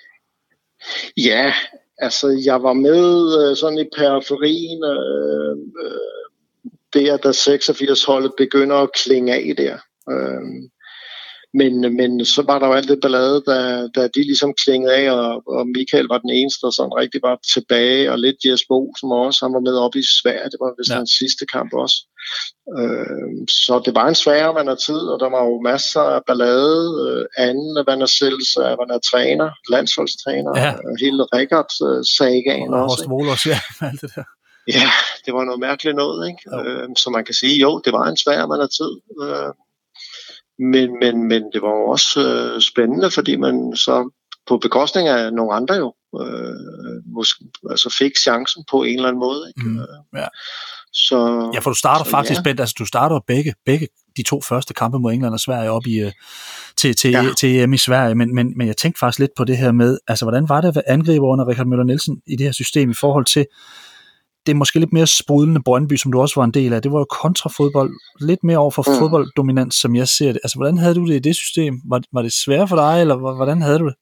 Ja, altså jeg var med øh, sådan i periferien, øh, øh, der da 86-holdet begynder at klinge af der. Øh, men, men så var der jo alt det ballade, da, da de ligesom klingede af, og, og Michael var den eneste, der sådan rigtig var tilbage, og lidt Jes Bo, som også han var med op i Sverige, det var vist Ja. hans sidste kamp også. Øh, så det var en svær man tid, og der var jo masser af ballade. Øh, anden Van der Sels, Van der træner, landsholdstræner, Ja. ja. hele Rikard-sagaen Og også. Horst ikke? Wohlers, ja, (laughs) alt det der. Ja, det var noget mærkeligt noget, ikke? Øh, så man kan sige, jo, det var en svær man tid. Øh, men, men, men det var jo også øh, spændende, fordi man så på bekostning af nogle andre jo øh, måske, altså fik chancen på en eller anden måde. Ikke? Mm, ja. Så, Ja, for du starter så faktisk, ja. Bent, altså du starter begge, begge de to første kampe mod England og Sverige op i, øh, til, til, ja. Til EM i Sverige, men, men, men jeg tænkte faktisk lidt på det her med, altså hvordan var det at være angriber under Richard Møller Nielsen i det her system i forhold til det er måske lidt mere sprudlende Brøndby, som du også var en del af. Det var jo kontrafodbold, lidt mere over for mm. Fodbolddominans, som jeg ser det. Altså, hvordan havde du det i det system? Var, var det svært for dig, eller hvordan havde du det?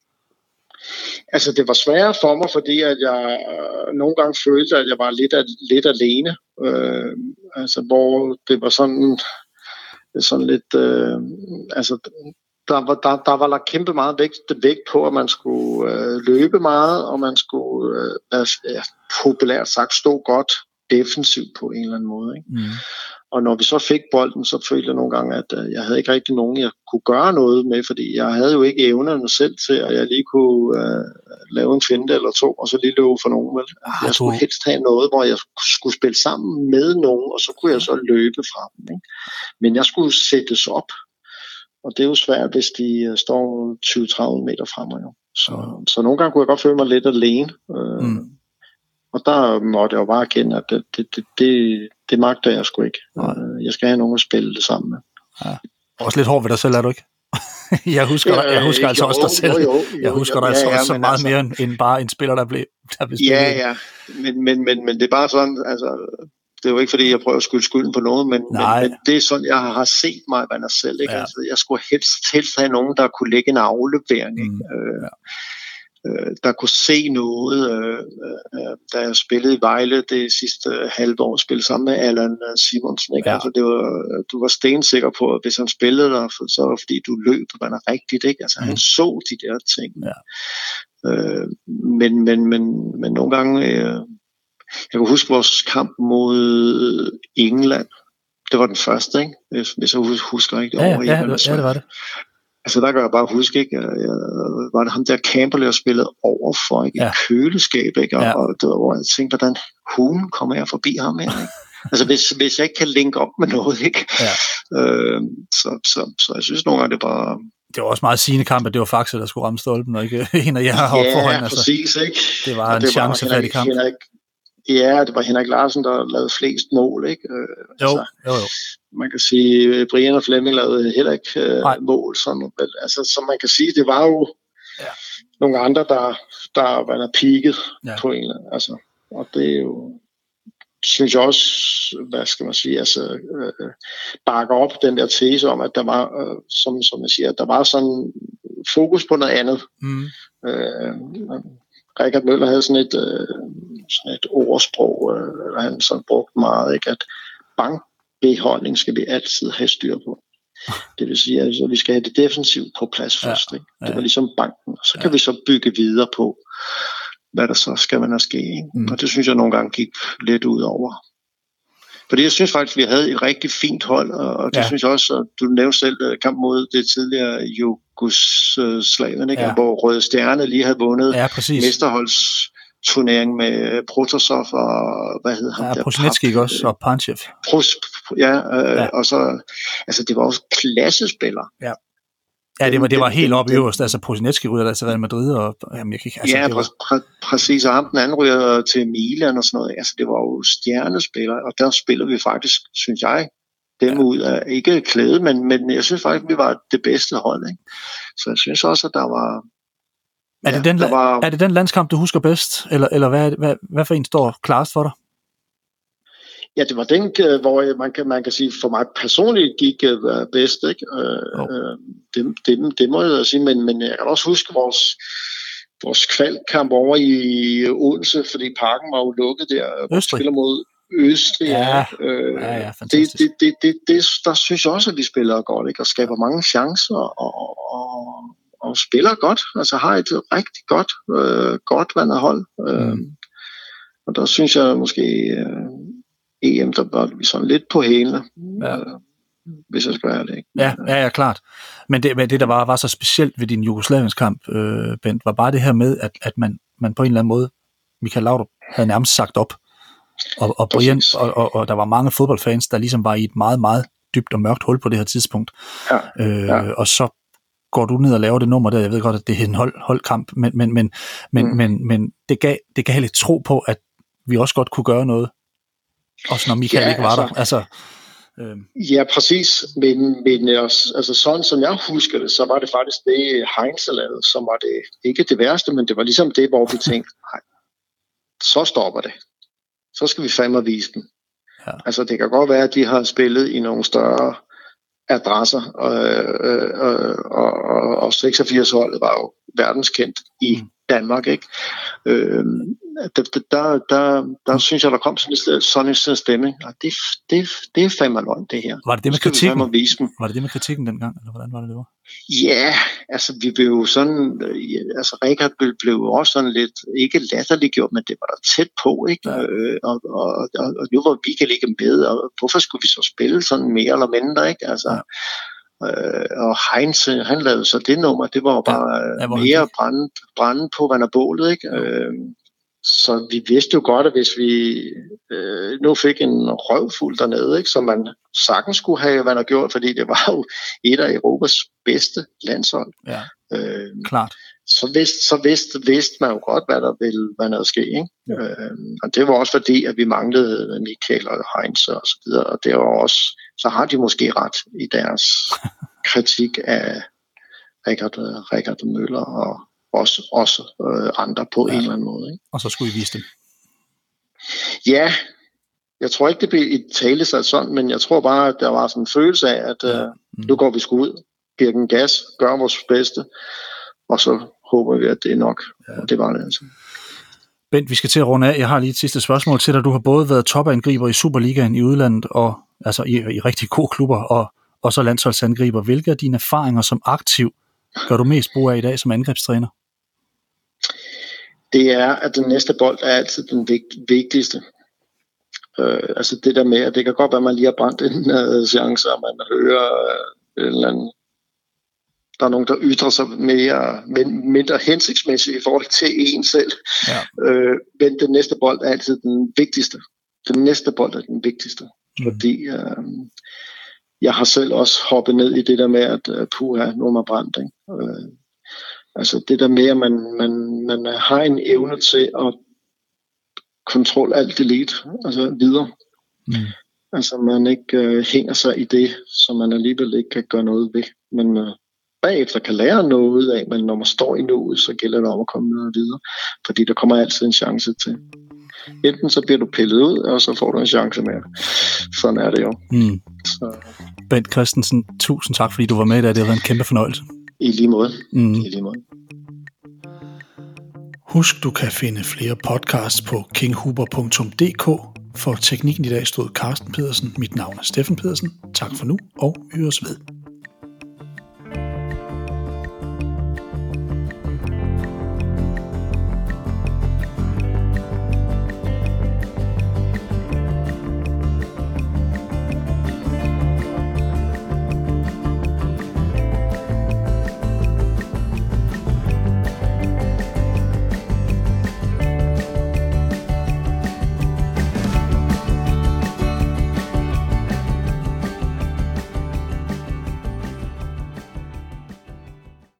Altså, det var sværere for mig, fordi at jeg øh, nogle gange følte, at jeg var lidt, lidt alene. Øh, altså, hvor det var sådan, sådan lidt... Øh, altså, der var, der, der var lagt kæmpe meget vægt, vægt på, at man skulle øh, løbe meget, og man skulle, øh, altså, ja, populært sagt, stå godt defensivt på en eller anden måde. Ikke? Mm. Og når vi så fik bolden, så følte jeg nogle gange, at øh, jeg havde ikke rigtig nogen, jeg kunne gøre noget med, fordi jeg havde jo ikke evnerne selv til, at jeg lige kunne øh, lave en finte eller to, og så lige løbe for nogen. Vel? Ah, Jeg skulle helst have noget, hvor jeg skulle spille sammen med nogen, og så kunne jeg så løbe fra dem. Ikke? Men jeg skulle sættes op, og det er jo svært, hvis de øh, står 20-30 meter fra mig. Jo. Så, så nogle gange kunne jeg godt føle mig lidt alene. Øh, Mm. Og der måtte jeg jo bare erkende, at det, det, det, det, det magter jeg sgu ikke. Nej. Øh, Jeg skal have nogen at spille det sammen med. Også lidt hård ved dig selv, er du ikke? (laughs) jeg husker, ja, jeg husker Øh, altså jo, også dig selv. Jo, jo, jo, jeg husker jo, dig altså ja, ja, også så meget altså, mere end, end bare en spiller, der blev, der blev spillet. Ja, ja. Men, men, men, men det er bare sådan, altså, det er jo ikke fordi, jeg prøver at skylde skylden på noget, men, men, men det er sådan, jeg har set mig af mig selv. Ikke? Ja. Altså, jeg skulle helst, helst have nogen, der kunne lægge en aflevering. Ikke? Mm, Øh, ja. øh, der kunne se noget, øh, øh, da jeg spillede i Vejle det sidste øh, halve år, spillede sammen med Allan øh, Simonsen. Ikke? Ja. Altså, det var, du var stensikker på, at hvis han spillede der, så var det fordi, du løb, man er rigtigt. Ikke? Altså, Mm. han så de der ting. Ja. Øh, men, men, men, men nogle gange, øh, jeg kan huske vores kamp mod England. Det var den første, ikke? Hvis, hvis jeg hus- husker rigtigt. Ja, ja, over ja, England og ja, det var det. Altså der kan jeg bare huske, ikke? Jeg, jeg, var det ham der Campbell, jeg spillede overfor, ikke? Ja. Ja. køleskab, ikke? Og, Ja. ja. og det var, hvor jeg tænkte, hvordan hulen kommer jeg forbi ham her, ikke? (laughs) altså hvis, hvis jeg ikke kan linke op med noget, ikke? Ja. Øh, så, så, så jeg synes nogle gange, det er bare... Det var også meget sigende kamp, at det var Faxe, der skulle ramme stolpen, og ikke en af jer heroppe ja, foran. Altså. præcis, ikke? Det var Og en det chancefattig Henrik- kamp. Henrik, ja, det var Henrik Larsen, der lavede flest mål, ikke? Øh, Jo, altså, jo, jo. man kan sige, at Brian og Flemming lavede heller ikke øh, Nej. mål. Sådan, vel, altså, så man kan sige, det var jo Ja. nogle andre, der, der var der peaked ja. på en eller anden. Altså, og det er jo, synes jeg også, hvad skal man sige, altså, øh, bakker op den der tese om, at der var, øh, som, som jeg siger, at der var sådan fokus på noget andet. Mm. Øh, Richard Møller havde sådan et, øh, sådan et ordsprog, øh, han sådan brugte meget, ikke? at bankbeholdning skal vi altid have styr på. (laughs) Det vil sige, at altså, vi skal have det defensivt på plads Ja, først. Ikke? ja. Det var ligesom banken. Og så kan Ja. vi så bygge videre på, hvad der så skal man have ske. Ikke? Mm. Og det synes jeg nogle gange gik lidt ud over Fordi jeg synes faktisk, vi havde et rigtig fint hold, og det ja. synes jeg også, at du nævnte selv øh, kamp mod det tidligere Jugoslavien, ikke? Ja. hvor Røde Stjerne lige havde vundet ja, mesterholds turnering med Protosov og hvad hedder han? Ja, Prosinetski også, og Panchev. Pros, ja, øh, ja, og så, altså det var også klassespillere. Ja. Ja, det var, det var helt op øverst. Altså, Prosinetski ryger der til Real Madrid, og jamen, jeg kan ikke... Altså, ja, var... præ- præcis, og ham den anden ryger til Milan og sådan noget. Altså, det var jo stjernespillere, og der spiller vi faktisk, synes jeg, dem ja. ud af, ikke klæde, men, men jeg synes faktisk, vi var det bedste hold. Ikke? Så jeg synes også, at der var... Er det, ja, den, var, er det den landskamp, du husker bedst, eller, eller hvad, hvad, hvad for en står klarest for dig? Ja, det var den, øh, hvor man kan, man kan sige, for mig personligt gik uh, bedst. Ikke? Uh, oh. det, det, det må jeg sige, men, men jeg kan også huske vores, vores kvalkamp over i Odense, fordi parken var jo lukket der. Østrig. Spiller mod Østrig. Ja, ja, ja det, det, det, det, det, der synes jeg også, at vi spiller godt, ikke? og skaber mange chancer, og, og, og spiller godt. Altså har et rigtig godt, uh, godt vandet hold. Uh, mm. Og der synes jeg måske... Uh, EM, der var vi sådan lidt på hælene. Ja. Øh, hvis jeg skal være det. Ikke? Ja, ja, ja, klart. Men det, men det der var, var så specielt ved din Jugoslaviens kamp, øh, Bent, var bare det her med, at, at man, man på en eller anden måde, Michael Laudrup havde nærmest sagt op. Og, og, Brian, og, og, og der var mange fodboldfans, der ligesom var i et meget, meget dybt og mørkt hul på det her tidspunkt. Ja, øh, ja. Og så går du ned og laver det nummer der. Jeg ved godt, at det er en hold, holdkamp, men, men, men, men, mm. men, men det, gav, det gav lidt tro på, at vi også godt kunne gøre noget også når Michael ja, ikke var altså, der. Altså, øh. Ja, præcis. Men, men altså, sådan som jeg husker det, så var det faktisk det Heinz lavede, som var det ikke det værste, men det var ligesom det, hvor vi tænkte, (laughs) nej, så stopper det. Så skal vi fandme vise den. Ja. Altså, det kan godt være, at de har spillet i nogle større adresser, og, og, og, og, og 86-holdet var jo verdenskendt i mm. Danmark, ikke? Øh, der, der, der, der synes jeg, der kom sådan en, sådan en stemning, og det, det, det er fandme løgn, det her. Var det det med kritikken? Vise dem. Var det det med kritikken dengang, eller hvordan var det, det var? Ja, altså vi blev jo sådan, altså Rikard blev, blev også sådan lidt, ikke latterliggjort, men det var der tæt på, ikke? Ja. Øh, og, og, og, og, nu var vi ikke med, og hvorfor skulle vi så spille sådan mere eller mindre, ikke? Altså, ja. Øh, og Heinz, han lavede så det nummer, det var jo bare ja, ja, mere brænde, brænde på vand og bålet, ikke? Ja. Øh, så vi vidste jo godt, at hvis vi øh, nu fik en røvfuld dernede, ikke, som man sagtens skulle have, hvad der gjort, fordi det var jo et af Europas bedste landshold. Ja, øh, klart. Så vidste, så vidste, vidste man jo godt, hvad der ville hvad der ske. Ikke? Ja. Øh, og det var også fordi, at vi manglede Michael og Heinz og så videre. Og det var også, så har de måske ret i deres (laughs) kritik af Richard, Richard Møller og også, også øh, andre på ja. en eller anden måde. Ikke? Og så skulle I vise dem? Ja, jeg tror ikke, det blev et tale sig sådan, men jeg tror bare, at der var sådan en følelse af, at øh, mm. nu går vi sgu ud, giver den gas, gør vores bedste, og så håber vi, at det er nok. Ja. Og det var det altså. Bent, vi skal til at runde af. Jeg har lige et sidste spørgsmål til dig. Du har både været topangriber i Superligaen i udlandet, og altså i, i rigtig gode klubber, og, og så landsholdsangriber. Hvilke af dine erfaringer som aktiv gør du mest brug af i dag som angrebstræner? det er, at den næste bold er altid den vigtigste. Øh, altså det der med, at det kan godt være, at man lige har brændt en uh, chance, og man hører uh, en eller anden, der er nogen, der ytrer sig mere, men, mindre hensigtsmæssigt i forhold til en selv. Ja. Øh, men den næste bold er altid den vigtigste. Den næste bold er den vigtigste. Mm. Fordi øh, jeg har selv også hoppet ned i det der med, at uh, puha, nu er man brændt. Ikke? Øh, Altså det der med, at man, man, man har en evne til at kontrol alt delete, altså videre. Mm. Altså man ikke øh, hænger sig i det, som man alligevel ikke kan gøre noget ved. Men øh, bagefter kan lære noget af, men når man står i noget, så gælder det om at komme noget videre. Fordi der kommer altid en chance til. Enten så bliver du pillet ud, og så får du en chance mere. Sådan er det jo. Mm. Så. Bent Christensen, tusind tak, fordi du var med i dag. Det har været en kæmpe fornøjelse. I lige måde. Mm. I lige måde. Husk, du kan finde flere podcasts på kinghuber.dk. For teknikken i dag stod Carsten Pedersen. Mit navn er Steffen Pedersen. Tak for nu, og høres ved.